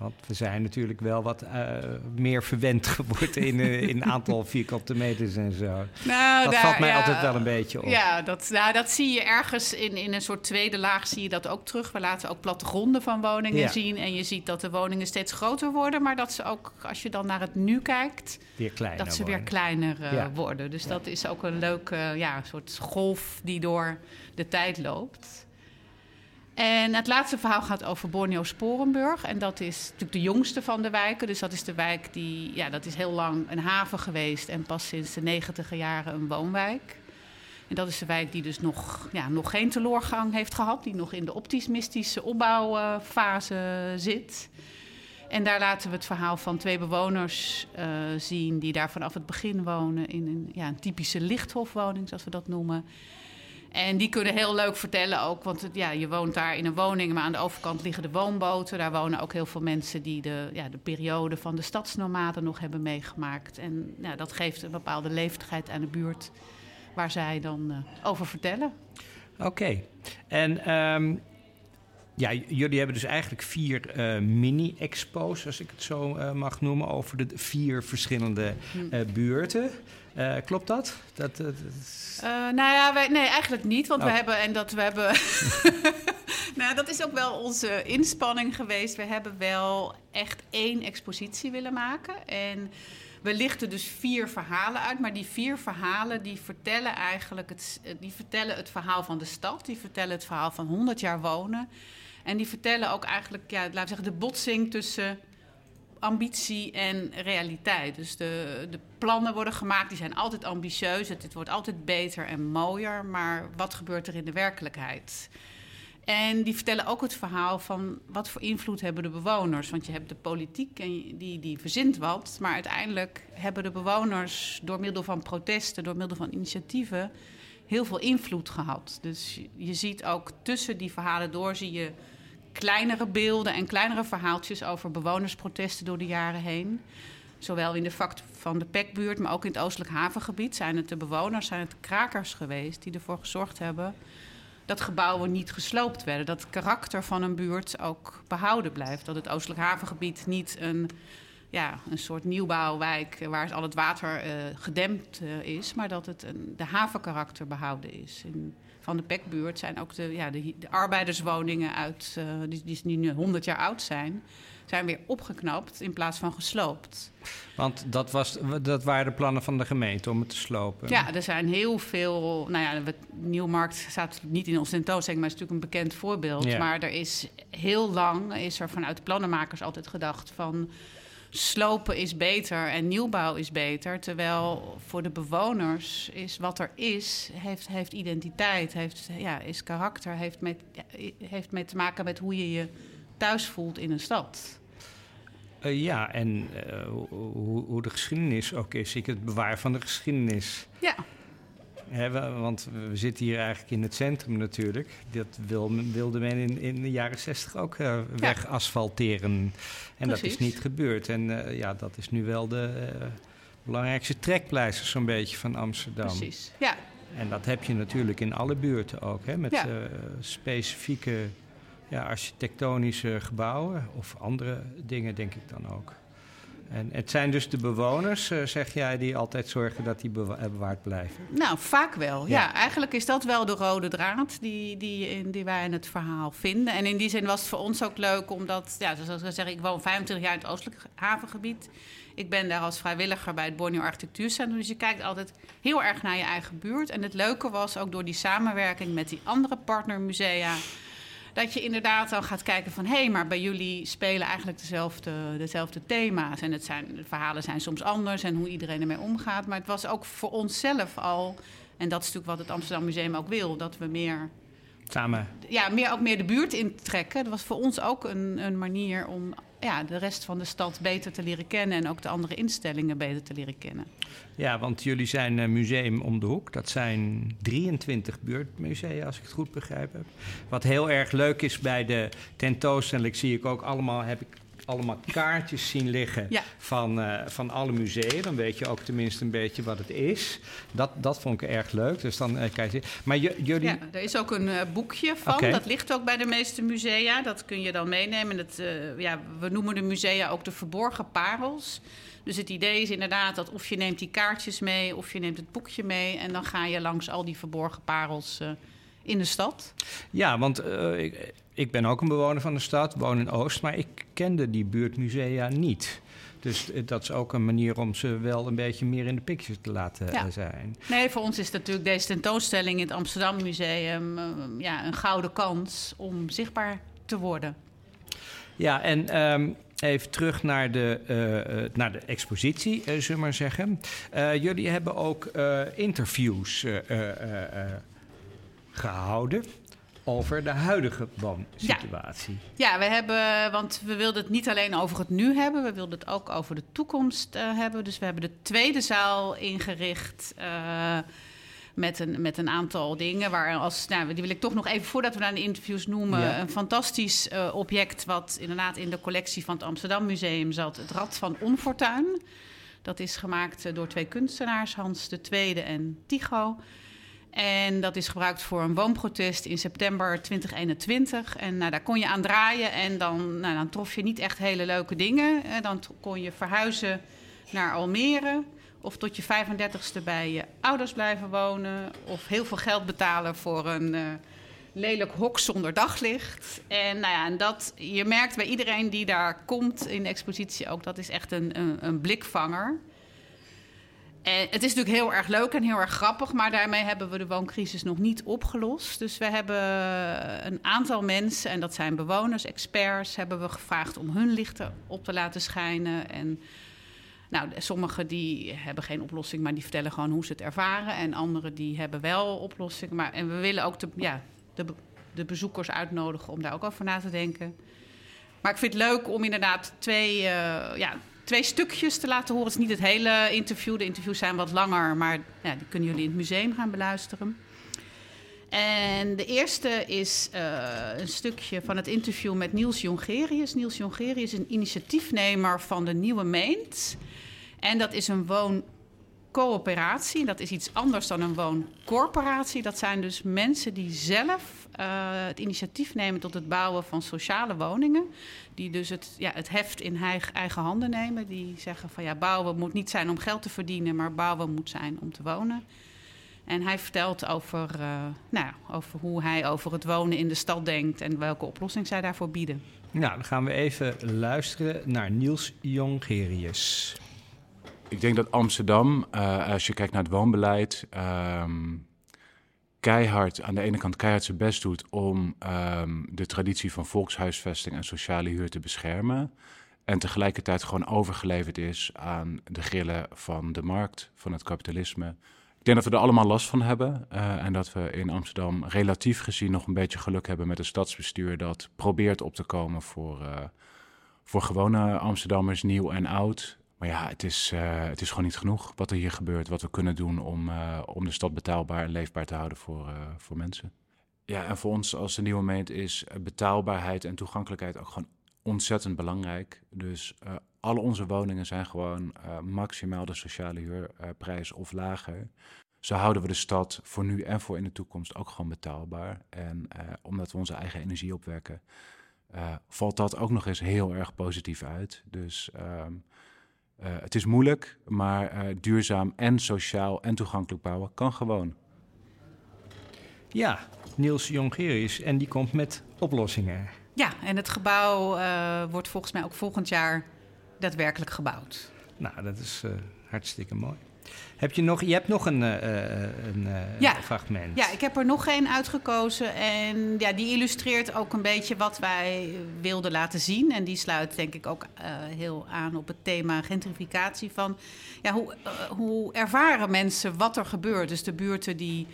S1: Want we zijn natuurlijk wel wat uh, meer verwend geworden in een uh, aantal vierkante meters en zo. Nou, dat daar, valt mij ja, altijd wel een beetje op.
S3: Ja, dat, nou, dat zie je ergens in, in een soort tweede laag zie je dat ook terug. We laten ook plattegronden van woningen ja. zien. En je ziet dat de woningen steeds groter worden. Maar dat ze ook, als je dan naar het nu kijkt,
S1: weer kleiner
S3: dat ze
S1: worden.
S3: weer kleiner uh, worden. Dus dat is ook een leuke ja, soort golf die door de tijd loopt. En het laatste verhaal gaat over Borneo Sporenburg. En dat is natuurlijk de jongste van de wijken. Dus dat is de wijk die, ja, dat is heel lang een haven geweest en pas sinds de negentiger jaren een woonwijk. En dat is de wijk die dus nog, ja, nog geen teleurgang heeft gehad, die nog in de optimistische opbouwfase zit. En daar laten we het verhaal van twee bewoners uh, zien die daar vanaf het begin wonen in een, ja, een typische lichthofwoning, zoals we dat noemen. En die kunnen heel leuk vertellen ook, want ja, je woont daar in een woning, maar aan de overkant liggen de woonboten. Daar wonen ook heel veel mensen die de, ja, de periode van de stadsnomaden nog hebben meegemaakt. En ja, dat geeft een bepaalde leeftigheid aan de buurt waar zij dan uh, over vertellen.
S1: Oké, en um, ja, jullie hebben dus eigenlijk vier uh, mini-expo's, als ik het zo uh, mag noemen, over de vier verschillende uh, buurten. klopt dat? dat, dat
S3: nou ja, wij, nee, eigenlijk niet. Want oh. we hebben, en dat we hebben. nou, dat is ook wel onze inspanning geweest. We hebben wel echt één expositie willen maken. En we lichten dus vier verhalen uit. Maar die vier verhalen die vertellen eigenlijk het, die vertellen het verhaal van de stad. Die vertellen het verhaal van 100 jaar wonen. En die vertellen ook eigenlijk, ja, laten we zeggen, de botsing tussen ambitie en realiteit. Dus de, de plannen worden gemaakt, die zijn altijd ambitieus. Het, wordt altijd beter en mooier. Maar wat gebeurt er in de werkelijkheid? En die vertellen ook het verhaal van wat voor invloed hebben de bewoners. Want je hebt de politiek en die, die verzint wat. Maar uiteindelijk hebben de bewoners door middel van protesten, door middel van initiatieven, heel veel invloed gehad. Dus je ziet ook tussen die verhalen door zie je kleinere beelden en kleinere verhaaltjes over bewonersprotesten door de jaren heen. Zowel in de vak van de Pekbuurt, maar ook in het Oostelijk Havengebied zijn het de bewoners, zijn het krakers geweest die ervoor gezorgd hebben dat gebouwen niet gesloopt werden. Dat het karakter van een buurt ook behouden blijft. Dat het Oostelijk Havengebied niet een, ja, een soort nieuwbouwwijk waar al het water uh, gedempt uh, is, maar dat het een, de havenkarakter behouden is. Van de Pekbuurt zijn ook de, ja, de, de arbeiderswoningen uit, uh, die, die nu 100 jaar oud zijn, zijn weer opgeknapt in plaats van gesloopt.
S1: Want dat, was, dat waren de plannen van de gemeente om het te slopen?
S3: Ja, er zijn heel veel... Nou ja, Nieuwmarkt staat niet in onze tentoonstelling... maar is natuurlijk een bekend voorbeeld. Ja. Maar er is heel lang is er vanuit de plannenmakers altijd gedacht van slopen is beter en nieuwbouw is beter. Terwijl voor de bewoners is wat er is, heeft, heeft identiteit, heeft, ja, is karakter, heeft mee, heeft mee te maken met hoe je je thuis voelt in een stad.
S1: Uh, ja, en uh, hoe, hoe, de geschiedenis ook is. Ik het bewaren van de geschiedenis.
S3: Ja.
S1: He, want we zitten hier eigenlijk in het centrum natuurlijk. Dat wil, wilde men in, in de jaren zestig ook uh, wegasfalteren. En Precies. dat is niet gebeurd. En uh, ja, dat is nu wel de uh, belangrijkste trekpleister zo'n beetje van Amsterdam.
S3: Precies, ja.
S1: En dat heb je natuurlijk in alle buurten ook, hè, met ja. specifieke ja, architectonische gebouwen of andere dingen, denk ik dan ook. En het zijn dus de bewoners, eh, zeg jij, die altijd zorgen dat die eh, bewaard blijven?
S3: Nou, vaak wel. Ja. eigenlijk is dat wel de rode draad die, die, die wij in het verhaal vinden. En in die zin was het voor ons ook leuk, omdat, ja, zoals ik zeg, ik woon 25 jaar in het oostelijk havengebied. Ik ben daar als vrijwilliger bij het Borneo Architectuurcentrum. Dus je kijkt altijd heel erg naar je eigen buurt. En het leuke was ook door die samenwerking met die andere partnermusea dat je inderdaad dan gaat kijken van... hé, hey, maar bij jullie spelen eigenlijk dezelfde, dezelfde thema's. En het zijn, de verhalen zijn soms anders en hoe iedereen ermee omgaat. Maar het was ook voor onszelf al... en dat is natuurlijk wat het Amsterdam Museum ook wil... dat we meer...
S1: Samen.
S3: Ja, meer, ook meer de buurt intrekken. Dat was voor ons ook een, een manier om ja, de rest van de stad beter te leren kennen en ook de andere instellingen beter te leren kennen.
S1: Ja, want jullie zijn een museum om de hoek. Dat zijn 23 buurtmusea, als ik het goed begrijp heb. Wat heel erg leuk is bij de tentoonstelling, zie ik ook allemaal, heb ik allemaal kaartjes zien liggen van, uh, van alle musea. Dan weet je ook tenminste een beetje wat het is. Dat, dat vond ik erg leuk. Dus dan uh, kijk je. Maar jullie.
S3: Ja, er is ook een uh, boekje van. Dat ligt ook bij de meeste musea. Dat kun je dan meenemen. Dat, ja, we noemen de musea ook de verborgen parels. Dus het idee is inderdaad dat of je neemt die kaartjes mee of je neemt het boekje mee. En dan ga je langs al die verborgen parels in de stad.
S1: Ja, want ik, ik ben ook een bewoner van de stad, woon in Oost, maar ik kende die buurtmusea niet. Dus eh, dat is ook een manier om ze wel een beetje meer in de picture te laten eh, zijn.
S3: Nee, voor ons is natuurlijk deze tentoonstelling in het Amsterdam Museum eh, ja, een gouden kans om zichtbaar te worden.
S1: Ja, en ehm, even terug naar de, naar de expositie, zullen we maar zeggen. jullie hebben ook interviews gehouden over de huidige woonsituatie.
S3: Ja. ja, we hebben, want we wilden het niet alleen over het nu hebben, we wilden het ook over de toekomst uh, hebben. Dus we hebben de tweede zaal ingericht. Uh, met een, met een aantal dingen. Waar als, nou, die wil ik toch nog even voordat we naar de interviews noemen. Een fantastisch uh, object, wat inderdaad in de collectie van het Amsterdam Museum zat: het Rad van Onfortuin. Dat is gemaakt door twee kunstenaars, Hans de Tweede en Tycho. En dat is gebruikt voor een woonprotest in september 2021. En nou, daar kon je aan draaien en dan, nou, dan trof je niet echt hele leuke dingen. Dan kon je verhuizen naar Almere. Of tot je 35ste bij je ouders blijven wonen. Of heel veel geld betalen voor een uh, lelijk hok zonder daglicht. En, nou ja, en dat, je merkt bij iedereen die daar komt in de expositie ook... dat is echt een, een blikvanger. En het is natuurlijk heel erg leuk en heel erg grappig, maar daarmee hebben we de wooncrisis nog niet opgelost. Dus we hebben een aantal mensen, en dat zijn bewoners, experts, hebben we gevraagd om hun lichten op te laten schijnen. En nou, sommigen die hebben geen oplossing, maar die vertellen gewoon hoe ze het ervaren. En anderen die hebben wel oplossingen. Maar, en we willen ook de, ja, de, de bezoekers uitnodigen om daar ook over na te denken. Maar ik vind het leuk om inderdaad twee, uh, ja, twee stukjes te laten horen. Het is niet het hele interview. De interviews zijn wat langer, maar ja, die kunnen jullie in het museum gaan beluisteren. En de eerste is uh, een stukje van het interview met Niels Jongerius. Niels Jongerius is een initiatiefnemer van de Nieuwe Meent. En dat is een wooncoöperatie. Dat is iets anders dan een wooncorporatie. Dat zijn dus mensen die zelf uh, het initiatief nemen tot het bouwen van sociale woningen. Die dus het, ja, het heft in eigen handen nemen. Die zeggen van ja, bouwen moet niet zijn om geld te verdienen, maar bouwen moet zijn om te wonen. En hij vertelt over, uh, nou, over hoe hij over het wonen in de stad denkt en welke oplossing zij daarvoor bieden.
S1: Nou, dan gaan we even luisteren naar Niels Jongerius.
S4: Ik denk dat Amsterdam, uh, als je kijkt naar het woonbeleid, um, keihard, aan de ene kant keihard zijn best doet om um, de traditie van volkshuisvesting en sociale huur te beschermen. En tegelijkertijd gewoon overgeleverd is aan de grillen van de markt, van het kapitalisme. Ik denk dat we er allemaal last van hebben. Uh, en dat we in Amsterdam relatief gezien nog een beetje geluk hebben met een stadsbestuur dat probeert op te komen voor, uh, voor gewone Amsterdammers, nieuw en oud. Maar ja, het is, uh, het is gewoon niet genoeg wat er hier gebeurt, wat we kunnen doen om, uh, om de stad betaalbaar en leefbaar te houden voor, uh, voor mensen. Ja, en voor ons als de nieuwe gemeente is betaalbaarheid en toegankelijkheid ook gewoon ontzettend belangrijk. Dus alle onze woningen zijn gewoon maximaal de sociale huurprijs of lager. zo houden we de stad voor nu en voor in de toekomst ook gewoon betaalbaar. En omdat we onze eigen energie opwekken, valt dat ook nog eens heel erg positief uit. Dus ehm, het is moeilijk, maar duurzaam en sociaal en toegankelijk bouwen kan gewoon.
S1: Ja, Niels Jongerius. En die komt met oplossingen.
S3: Ja, en het gebouw uh, wordt volgens mij ook volgend jaar daadwerkelijk gebouwd.
S1: Nou, dat is uh, hartstikke mooi. Heb je nog, je hebt nog een, uh, een ja. fragment.
S3: Ja, ik heb er nog één uitgekozen. En ja, die illustreert ook een beetje wat wij wilden laten zien. En die sluit denk ik ook heel aan op het thema gentrificatie. Van ja, hoe, hoe ervaren mensen wat er gebeurt? Dus de buurten die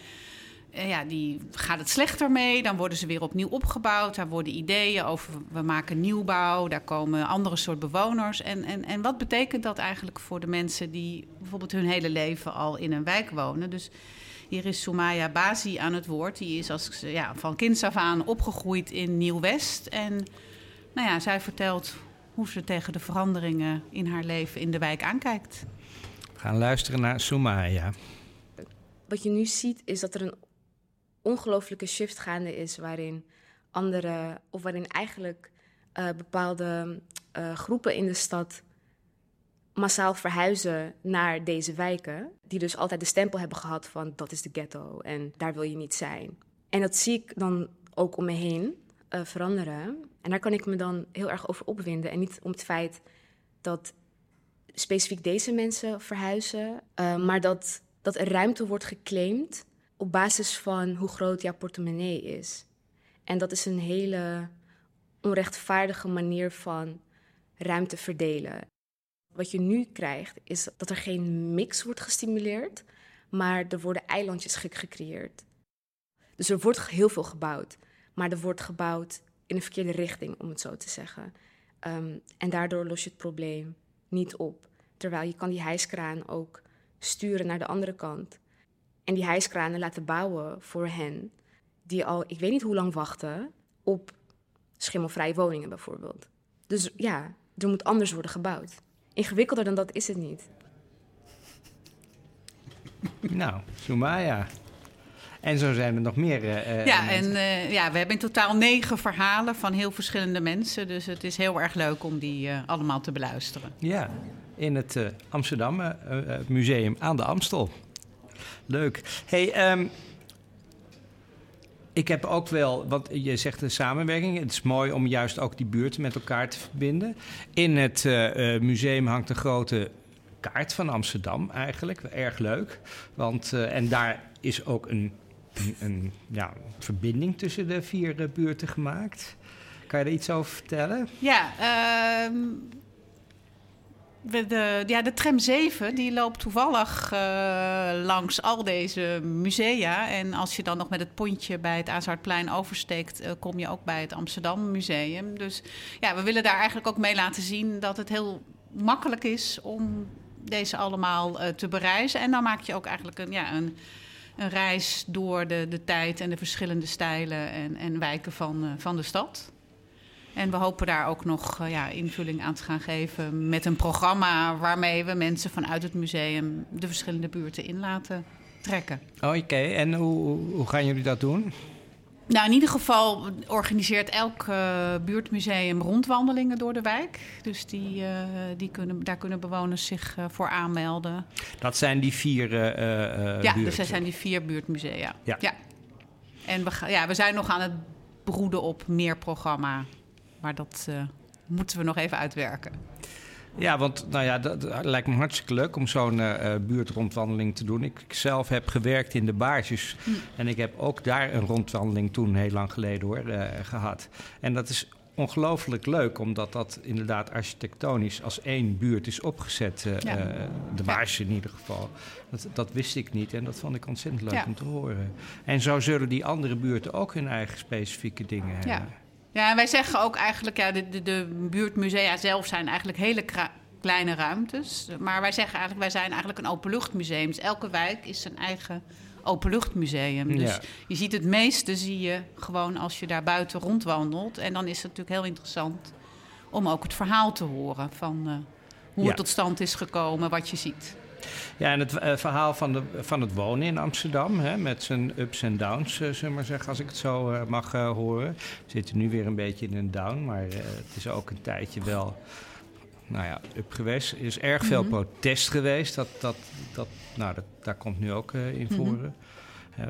S3: ja, die gaat het slechter mee. Dan worden ze weer opnieuw opgebouwd. Daar worden ideeën over, we maken nieuwbouw. Daar komen andere soort bewoners. En, en, en wat betekent dat eigenlijk voor de mensen die bijvoorbeeld hun hele leven al in een wijk wonen? Dus hier is Soumaya Bazi aan het woord. Die is als, ja, van kinds af aan opgegroeid in Nieuw-West. En nou ja, zij vertelt hoe ze tegen de veranderingen in haar leven in de wijk aankijkt.
S1: We gaan luisteren naar Soumaya.
S5: Wat je nu ziet is dat er een ongelooflijke shift gaande is waarin andere, of waarin eigenlijk uh, bepaalde uh, groepen in de stad massaal verhuizen naar deze wijken, die dus altijd de stempel hebben gehad van dat is de ghetto en daar wil je niet zijn. En dat zie ik dan ook om me heen uh, veranderen. En daar kan ik me dan heel erg over opwinden. En niet om het feit dat specifiek deze mensen verhuizen, maar dat, dat er ruimte wordt geclaimd op basis van hoe groot jouw portemonnee is. En dat is een hele onrechtvaardige manier van ruimte verdelen. Wat je nu krijgt, is dat er geen mix wordt gestimuleerd, maar er worden eilandjes gecreëerd. Dus er wordt heel veel gebouwd, maar er wordt gebouwd in een verkeerde richting, om het zo te zeggen. Um, en daardoor los je het probleem niet op. Terwijl je kan die hijskraan ook sturen naar de andere kant. En die hijskranen laten bouwen voor hen die al, ik weet niet hoe lang wachten op schimmelvrije woningen bijvoorbeeld. Dus ja, er moet anders worden gebouwd. Ingewikkelder dan dat is het niet.
S1: Nou, Sumaya. En zo zijn er nog meer.
S3: Uh, ja, en uh, ja, we hebben in totaal negen verhalen van heel verschillende mensen. Dus het is heel erg leuk om die uh, allemaal te beluisteren.
S1: Ja, in het Amsterdam Museum aan de Amstel. Leuk. Hey, um, ik heb ook wel, want je zegt de samenwerking. Het is mooi om juist ook die buurten met elkaar te verbinden. In het uh, museum hangt een grote kaart van Amsterdam eigenlijk. Erg leuk. Want, uh, en daar is ook een, een, ja, verbinding tussen de vier buurten gemaakt. Kan je er iets over vertellen?
S3: Ja, uh, de, ja, de tram 7 die loopt toevallig uh, langs al deze musea. En als je dan nog met het pontje bij het Azaardplein oversteekt, uh, kom je ook bij het Amsterdam Museum. Dus ja, we willen daar eigenlijk ook mee laten zien dat het heel makkelijk is om deze allemaal uh, te bereizen. En dan maak je ook eigenlijk een, ja, een, een reis door de, de tijd en de verschillende stijlen en, en wijken van, van de stad. En we hopen daar ook nog uh, ja, invulling aan te gaan geven met een programma waarmee we mensen vanuit het museum de verschillende buurten in laten trekken.
S1: Oh, Oké, en hoe, hoe gaan jullie dat doen?
S3: Nou, in ieder geval organiseert elk uh, buurtmuseum rondwandelingen door de wijk. Dus die, uh, die kunnen, daar kunnen bewoners zich uh, voor aanmelden.
S1: Dat zijn die vier
S3: uh, Ja, dus dat zijn die vier buurtmusea. Ja. ja. En we, ja, we zijn nog aan het broeden op meer programma maar dat uh, moeten we nog even uitwerken.
S1: Ja, want nou ja, dat, lijkt me hartstikke leuk om zo'n uh, buurtrondwandeling te doen. Ik, zelf heb gewerkt in de baarsjes. Hm. En ik heb ook daar een rondwandeling toen, heel lang geleden hoor, uh, gehad. En dat is ongelooflijk leuk, omdat dat inderdaad architectonisch als één buurt is opgezet. Uh, ja. de baarsjes in ieder geval. Dat, dat, wist ik niet en dat vond ik ontzettend leuk ja. om te horen. En zo zullen die andere buurten ook hun eigen specifieke dingen hebben.
S3: Ja, en wij zeggen ook eigenlijk, ja, de, de, de buurtmusea zelf zijn eigenlijk hele kleine ruimtes. Maar wij zeggen eigenlijk, wij zijn eigenlijk een openluchtmuseum. Dus elke wijk is zijn eigen openluchtmuseum. Dus je ziet het meeste zie je gewoon als je daar buiten rondwandelt. En dan is het natuurlijk heel interessant om ook het verhaal te horen van uh, hoe ja. het tot stand is gekomen, wat je ziet.
S1: Ja, en het uh, verhaal van, de, van het wonen in Amsterdam, hè, met zijn ups en downs, uh, zullen we maar zeggen, als ik het zo uh, mag horen. We zitten nu weer een beetje in een down, maar het is ook een tijdje wel, nou ja, up geweest. Er is erg veel mm -hmm. protest geweest, dat, dat, dat, nou, dat, daar komt nu ook in. Mm -hmm.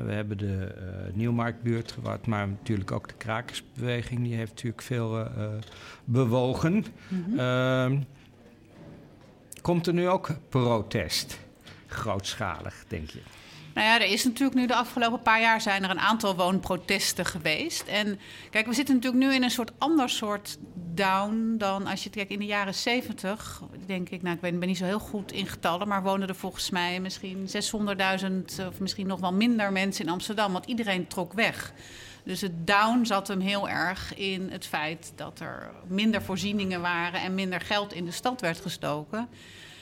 S1: we hebben de Nieuwmarktbuurt geward, maar natuurlijk ook de krakersbeweging, die heeft natuurlijk veel bewogen. Mm -hmm. Komt er nu ook protest? grootschalig, denk je?
S3: Nou ja, er is natuurlijk nu de afgelopen paar jaar zijn er een aantal woonprotesten geweest. En kijk, we zitten natuurlijk nu in een soort ander soort down dan als je kijkt in de jaren zeventig. Denk ik, nou, ik ben, niet zo heel goed in getallen, maar woonden er volgens mij misschien 600.000 of misschien nog wel minder mensen in Amsterdam, want iedereen trok weg. Dus het down zat hem heel erg in het feit dat er minder voorzieningen waren en minder geld in de stad werd gestoken.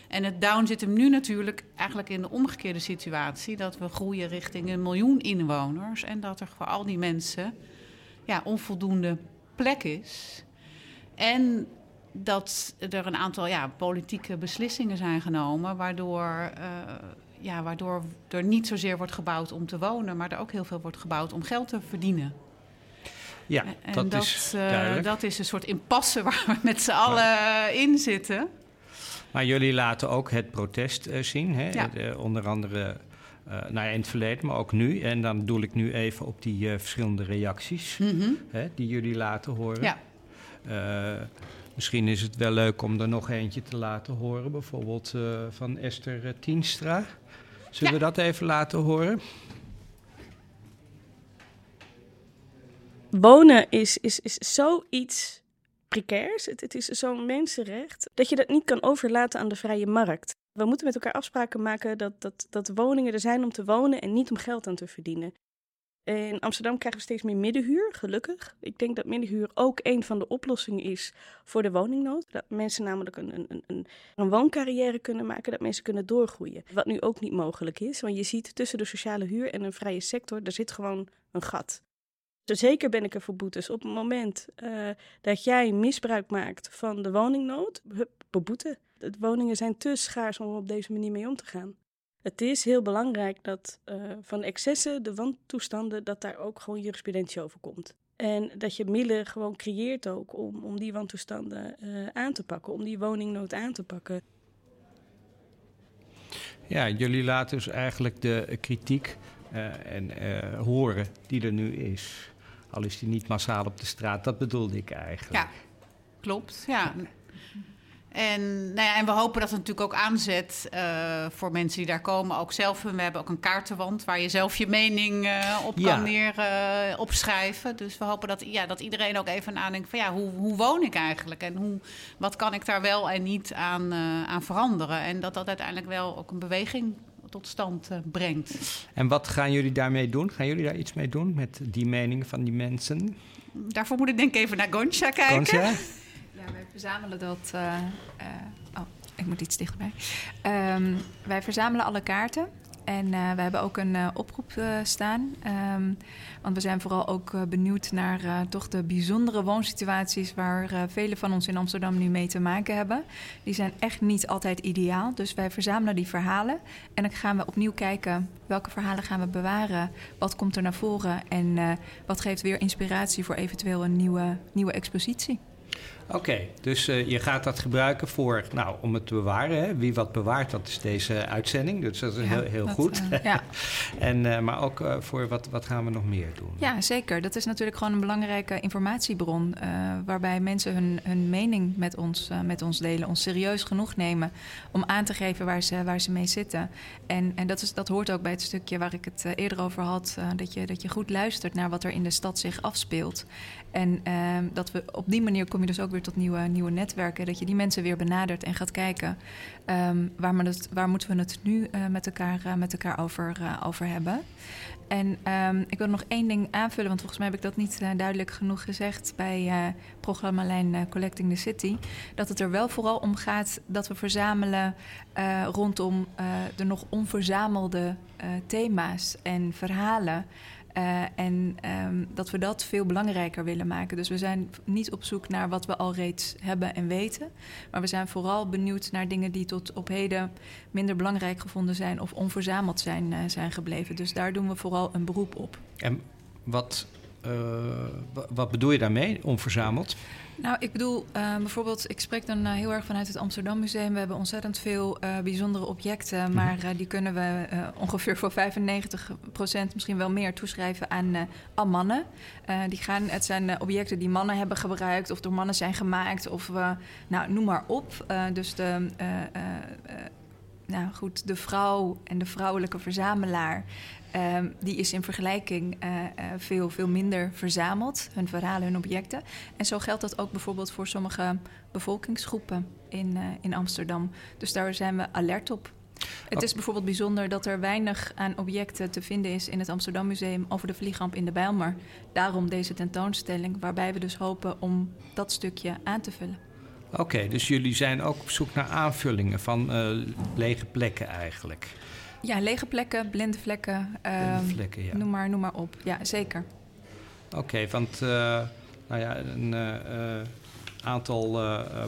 S3: En het down zit hem nu natuurlijk eigenlijk in de omgekeerde situatie. Dat we groeien richting een miljoen inwoners. En dat er voor al die mensen ja, onvoldoende plek is. En dat er een aantal ja, politieke beslissingen zijn genomen. Waardoor, uh, ja, waardoor er niet zozeer wordt gebouwd om te wonen. Maar er ook heel veel wordt gebouwd om geld te verdienen.
S1: Ja, en dat, dat is uh,
S3: Dat is een soort impasse waar we met z'n allen in zitten.
S1: Maar jullie laten ook het protest uh, zien. Hè?
S3: Ja.
S1: Onder andere nou ja, in het verleden, maar ook nu. En dan doel ik nu even op die verschillende reacties
S3: mm -hmm.
S1: hè, die jullie laten horen.
S3: Ja.
S1: misschien is het wel leuk om er nog eentje te laten horen. Bijvoorbeeld van Esther Tienstra. Zullen ja. we dat even laten horen?
S6: Wonen is, is, is zoiets precairs. Het, het is zo'n mensenrecht dat je dat niet kan overlaten aan de vrije markt. We moeten met elkaar afspraken maken dat, dat, dat woningen er zijn om te wonen en niet om geld aan te verdienen. In Amsterdam krijgen we steeds meer middenhuur, gelukkig. Ik denk dat middenhuur ook een van de oplossingen is voor de woningnood. Dat mensen namelijk een, een, een, een wooncarrière kunnen maken, dat mensen kunnen doorgroeien. Wat nu ook niet mogelijk is, want je ziet tussen de sociale huur en een vrije sector, er zit gewoon een gat. Zeker ben ik er voor boetes. Op het moment uh, dat jij misbruik maakt van de woningnood, beboeten. De woningen zijn te schaars om op deze manier mee om te gaan. Het is heel belangrijk dat uh, van excessen, de wantoestanden, dat daar ook gewoon jurisprudentie over komt. En dat je middelen gewoon creëert ook om, om die wantoestanden uh, aan te pakken, om die woningnood aan te pakken.
S1: Ja, jullie laten dus eigenlijk de kritiek en horen die er nu is. Al is die niet massaal op de straat, dat bedoelde ik eigenlijk.
S3: Ja, klopt. Ja. En, nou ja, en we hopen dat het natuurlijk ook aanzet uh, voor mensen die daar komen. Ook zelf, we hebben ook een kaartenwand waar je zelf je mening uh, op ja. kan neer uh, opschrijven. Dus we hopen dat, ja, dat iedereen ook even nadenkt van ja, hoe, hoe woon ik eigenlijk? En hoe, wat kan ik daar wel en niet aan, aan veranderen? En dat dat uiteindelijk wel ook een beweging tot stand brengt.
S1: En wat gaan jullie daarmee doen? Gaan jullie daar iets mee doen met die meningen van die mensen?
S3: Daarvoor moet ik denk ik even naar Goncha kijken.
S1: Goncha?
S2: Wij verzamelen dat. Uh, uh, oh, ik moet iets dichterbij. Um, wij verzamelen alle kaarten. En uh, we hebben ook een oproep staan. Um, want we zijn vooral ook benieuwd naar toch de bijzondere woonsituaties waar velen van ons in Amsterdam nu mee te maken hebben. Die zijn echt niet altijd ideaal. Dus wij verzamelen die verhalen. En dan gaan we opnieuw kijken welke verhalen gaan we bewaren. Wat komt er naar voren en wat geeft weer inspiratie voor eventueel een nieuwe, nieuwe expositie.
S1: Oké, okay, dus uh, je gaat dat gebruiken voor, nou, om het te bewaren. Hè? Wie wat bewaart, dat is deze uitzending. Dus dat is ja, heel, heel dat, goed. Uh, ja. en, uh, maar ook voor wat, wat gaan we nog meer doen?
S2: Ja, zeker. Dat is natuurlijk gewoon een belangrijke informatiebron. waarbij mensen hun, hun mening met ons, met ons delen. Ons serieus genoeg nemen om aan te geven waar ze, waar ze mee zitten. En, en dat, is, dat hoort ook bij het stukje waar ik het eerder over had. dat, je, dat je goed luistert naar wat er in de stad zich afspeelt. En dat we op die manier kom je dus ook tot nieuwe, nieuwe netwerken. Dat je die mensen weer benadert en gaat kijken um, waar, het, waar moeten we het nu uh, met elkaar, uh, met elkaar over, uh, over hebben. En um, ik wil nog één ding aanvullen, want volgens mij heb ik dat niet duidelijk genoeg gezegd bij programmalijn Collecting the City. Dat het er wel vooral om gaat dat we verzamelen rondom de nog onverzamelde thema's en verhalen. Uh, en um, dat we dat veel belangrijker willen maken. Dus we zijn niet op zoek naar wat we al reeds hebben en weten. Maar we zijn vooral benieuwd naar dingen die tot op heden minder belangrijk gevonden zijn of onverzameld zijn, uh, zijn gebleven. Dus daar doen we vooral een beroep op.
S1: En wat, uh, wat bedoel je daarmee, onverzameld?
S2: Nou, ik bedoel, uh, bijvoorbeeld, ik spreek dan uh, heel erg vanuit het Amsterdam Museum. We hebben ontzettend veel uh, bijzondere objecten, maar die kunnen we ongeveer voor 95%, misschien wel meer, toeschrijven aan, aan mannen. die gaan, het zijn objecten die mannen hebben gebruikt of door mannen zijn gemaakt, of nou, noem maar op. dus de nou goed, de vrouw en de vrouwelijke verzamelaar, um, die is in vergelijking uh, uh, veel, veel minder verzameld, hun verhalen, hun objecten. En zo geldt dat ook bijvoorbeeld voor sommige bevolkingsgroepen in, uh, in Amsterdam. Dus daar zijn we alert op. Het is bijvoorbeeld bijzonder dat er weinig aan objecten te vinden is in het Amsterdam Museum over de vliegramp in de Bijlmer. Daarom deze tentoonstelling, waarbij we dus hopen om dat stukje aan te vullen.
S1: Oké, okay, dus jullie zijn ook op zoek naar aanvullingen van uh, lege plekken eigenlijk.
S2: Ja, lege plekken, blinde vlekken, uh, blinde vlekken ja. noem, maar, noem maar op. Ja, zeker.
S1: Oké, okay, want uh, nou ja, een uh, aantal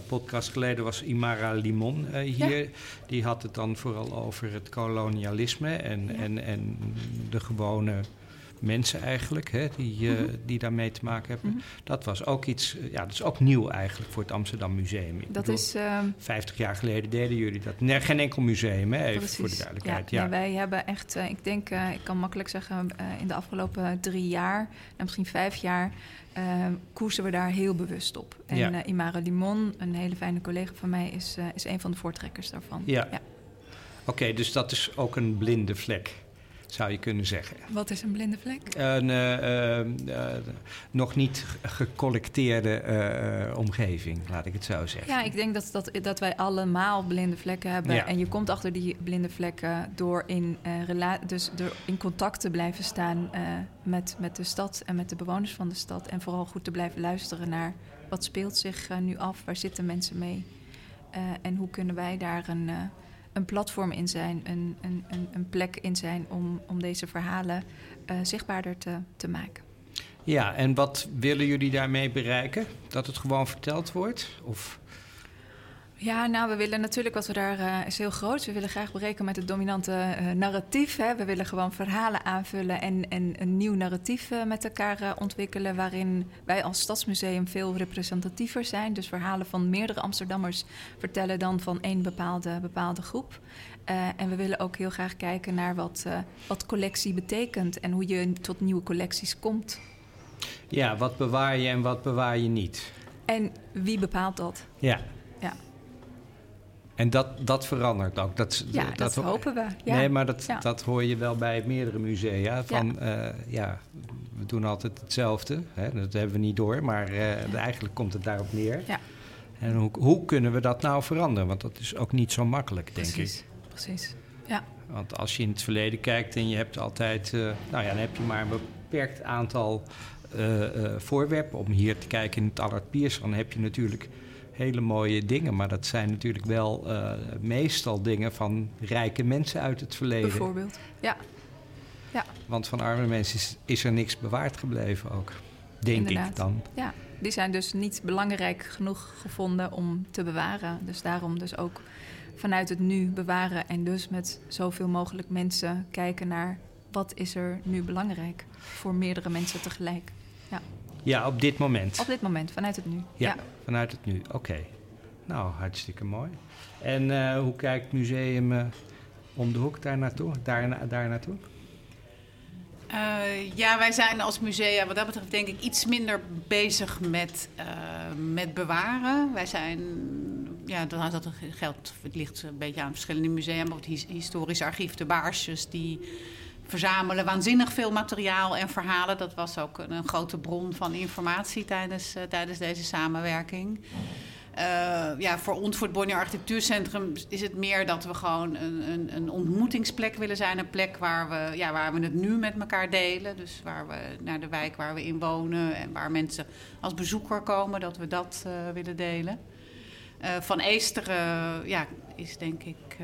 S1: podcasts geleden was Imara Limon hier. Ja. Die had het dan vooral over het kolonialisme en, ja. en, en de gewone mensen eigenlijk, hè, die, uh, mm-hmm. die daarmee te maken hebben. Mm-hmm. Dat was ook iets, uh, ja, dat is ook nieuw eigenlijk voor het Amsterdam Museum. Ik
S2: dat bedoel, is... Uh,
S1: 50 jaar geleden deden jullie dat. Nee, geen enkel museum, hè, even voor de duidelijkheid.
S2: Ja, ja. Nee, wij hebben echt, eh, ik denk, ik kan makkelijk zeggen, in de afgelopen drie jaar, en misschien vijf jaar, koersen we daar heel bewust op. En ja. Imara Limon, een hele fijne collega van mij, is, is een van de voortrekkers daarvan.
S1: Ja. ja. Oké, okay, dus dat is ook een blinde vlek zou je kunnen zeggen.
S2: Wat is een blinde vlek?
S1: Een uh, uh, nog niet gecollecteerde uh, omgeving, laat ik het zo zeggen.
S2: Ja, ik denk dat, dat, dat wij allemaal blinde vlekken hebben. Ja. En je komt achter die blinde vlekken door in, dus door in contact te blijven staan met, met de stad en met de bewoners van de stad. En vooral goed te blijven luisteren naar wat speelt zich nu af, waar zitten mensen mee. en hoe kunnen wij daar een een platform in zijn, een, een, een plek in zijn om, om deze verhalen uh, zichtbaarder te, te maken.
S1: Ja, en wat willen jullie daarmee bereiken? Dat het gewoon verteld wordt? Of...
S2: Ja, nou, we willen natuurlijk, wat we daar uh, is heel groot. We willen graag bereiken met het dominante uh, narratief. Hè. We willen gewoon verhalen aanvullen en, en een nieuw narratief uh, met elkaar ontwikkelen. Waarin wij als Stadsmuseum veel representatiever zijn. Dus verhalen van meerdere Amsterdammers vertellen dan van één bepaalde, bepaalde groep. en we willen ook heel graag kijken naar wat, wat collectie betekent en hoe je tot nieuwe collecties komt.
S1: Ja, wat bewaar je en wat bewaar je niet?
S2: En wie bepaalt dat?
S1: Ja. En dat, dat verandert ook. Dat,
S2: ja, dat, dat hopen we. Ja.
S1: Nee, maar dat, ja. dat hoor je wel bij meerdere musea. Van, ja. Uh, ja, we doen altijd hetzelfde. Hè? Dat hebben we niet door, maar uh, eigenlijk komt het daarop neer. Ja. En hoe, hoe kunnen we dat nou veranderen? Want dat is ook niet zo makkelijk, denk
S2: precies,
S1: ik.
S2: Precies, ja.
S1: Want als je in het verleden kijkt en je hebt altijd... Uh, nou ja, dan heb je maar een beperkt aantal voorwerpen... om hier te kijken in het Allard Piers. Dan heb je natuurlijk hele mooie dingen. Maar dat zijn natuurlijk wel uh, meestal dingen van rijke mensen uit het verleden.
S2: Bijvoorbeeld, ja. ja.
S1: Want van arme mensen is, is er niks bewaard gebleven ook, denk Inderdaad. ik dan.
S2: Ja, die zijn dus niet belangrijk genoeg gevonden om te bewaren. Dus daarom dus ook vanuit het nu bewaren en dus met zoveel mogelijk mensen kijken naar wat is er nu belangrijk voor meerdere mensen tegelijk. Ja.
S1: Ja, op dit moment.
S2: Op dit moment, vanuit het nu.
S1: Ja, vanuit het nu. Oké. Nou, hartstikke mooi. En uh, hoe kijkt het museum uh, om de hoek daar naartoe? Daar, naartoe?
S3: Uh, ja, wij zijn als musea wat dat betreft denk ik iets minder bezig met, met bewaren. Wij zijn, ja, dat, dat geldt, het ligt een beetje aan verschillende musea. Maar het historisch archief, de Baarsjes, die verzamelen waanzinnig veel materiaal en verhalen. Dat was ook een, grote bron van informatie tijdens, uh, tijdens deze samenwerking. Uh, ja, voor ons, voor het Bonnier Architectuurcentrum, is het meer dat we gewoon een, een, een, ontmoetingsplek willen zijn. Een plek waar we, ja, waar we het nu met elkaar delen. Dus waar we naar de wijk waar we in wonen en waar mensen als bezoeker komen, dat we dat uh, willen delen. van Eesteren ja, is denk ik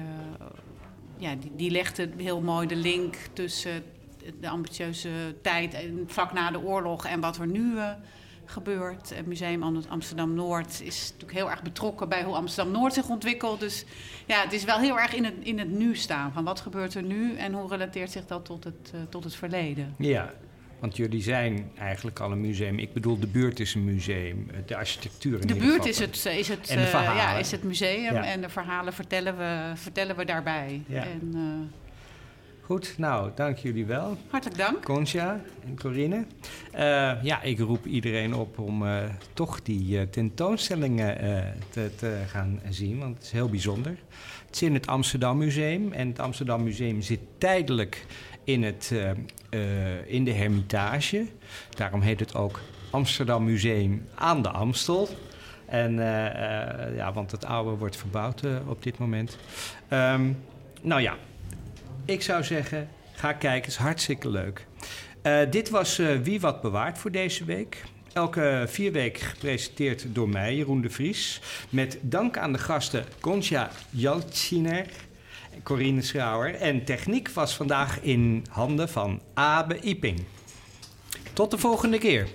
S3: ja, die, die legde heel mooi de link tussen de ambitieuze tijd, vlak na de oorlog en wat er nu gebeurt. Het Museum Amsterdam Noord is natuurlijk heel erg betrokken bij hoe Amsterdam Noord zich ontwikkelt. Dus ja, het is wel heel erg in het, in het nu staan. Van wat gebeurt er nu en hoe relateert zich dat tot het, uh, tot het verleden?
S1: Ja, want jullie zijn eigenlijk al een museum. Ik bedoel, de buurt is een museum. Eh, de architectuur in
S3: De buurt is het, is, het,
S1: en de
S3: uh, ja, is het museum en de verhalen vertellen we, vertellen we daarbij.
S1: Ja.
S3: En, uh,
S1: Goed, nou, dank jullie wel.
S3: Hartelijk dank.
S1: Concha en Corine. Uh, ja, ik roep iedereen op om uh, toch die tentoonstellingen te, te, gaan zien, want het is heel bijzonder. Het is in het Amsterdam Museum en het Amsterdam Museum zit tijdelijk in, het, in de Hermitage. Daarom heet het ook Amsterdam Museum aan de Amstel. En ja, want het oude wordt verbouwd op dit moment. Um, nou ja, ik zou zeggen, ga kijken, is hartstikke leuk. Dit was Wie Wat Bewaart voor deze week. Elke vier weken gepresenteerd door mij, Jeroen de Vries. Met dank aan de gasten Concha Jalciner Corine Schrauer. En techniek was vandaag in handen van Abe Iping. Tot de volgende keer.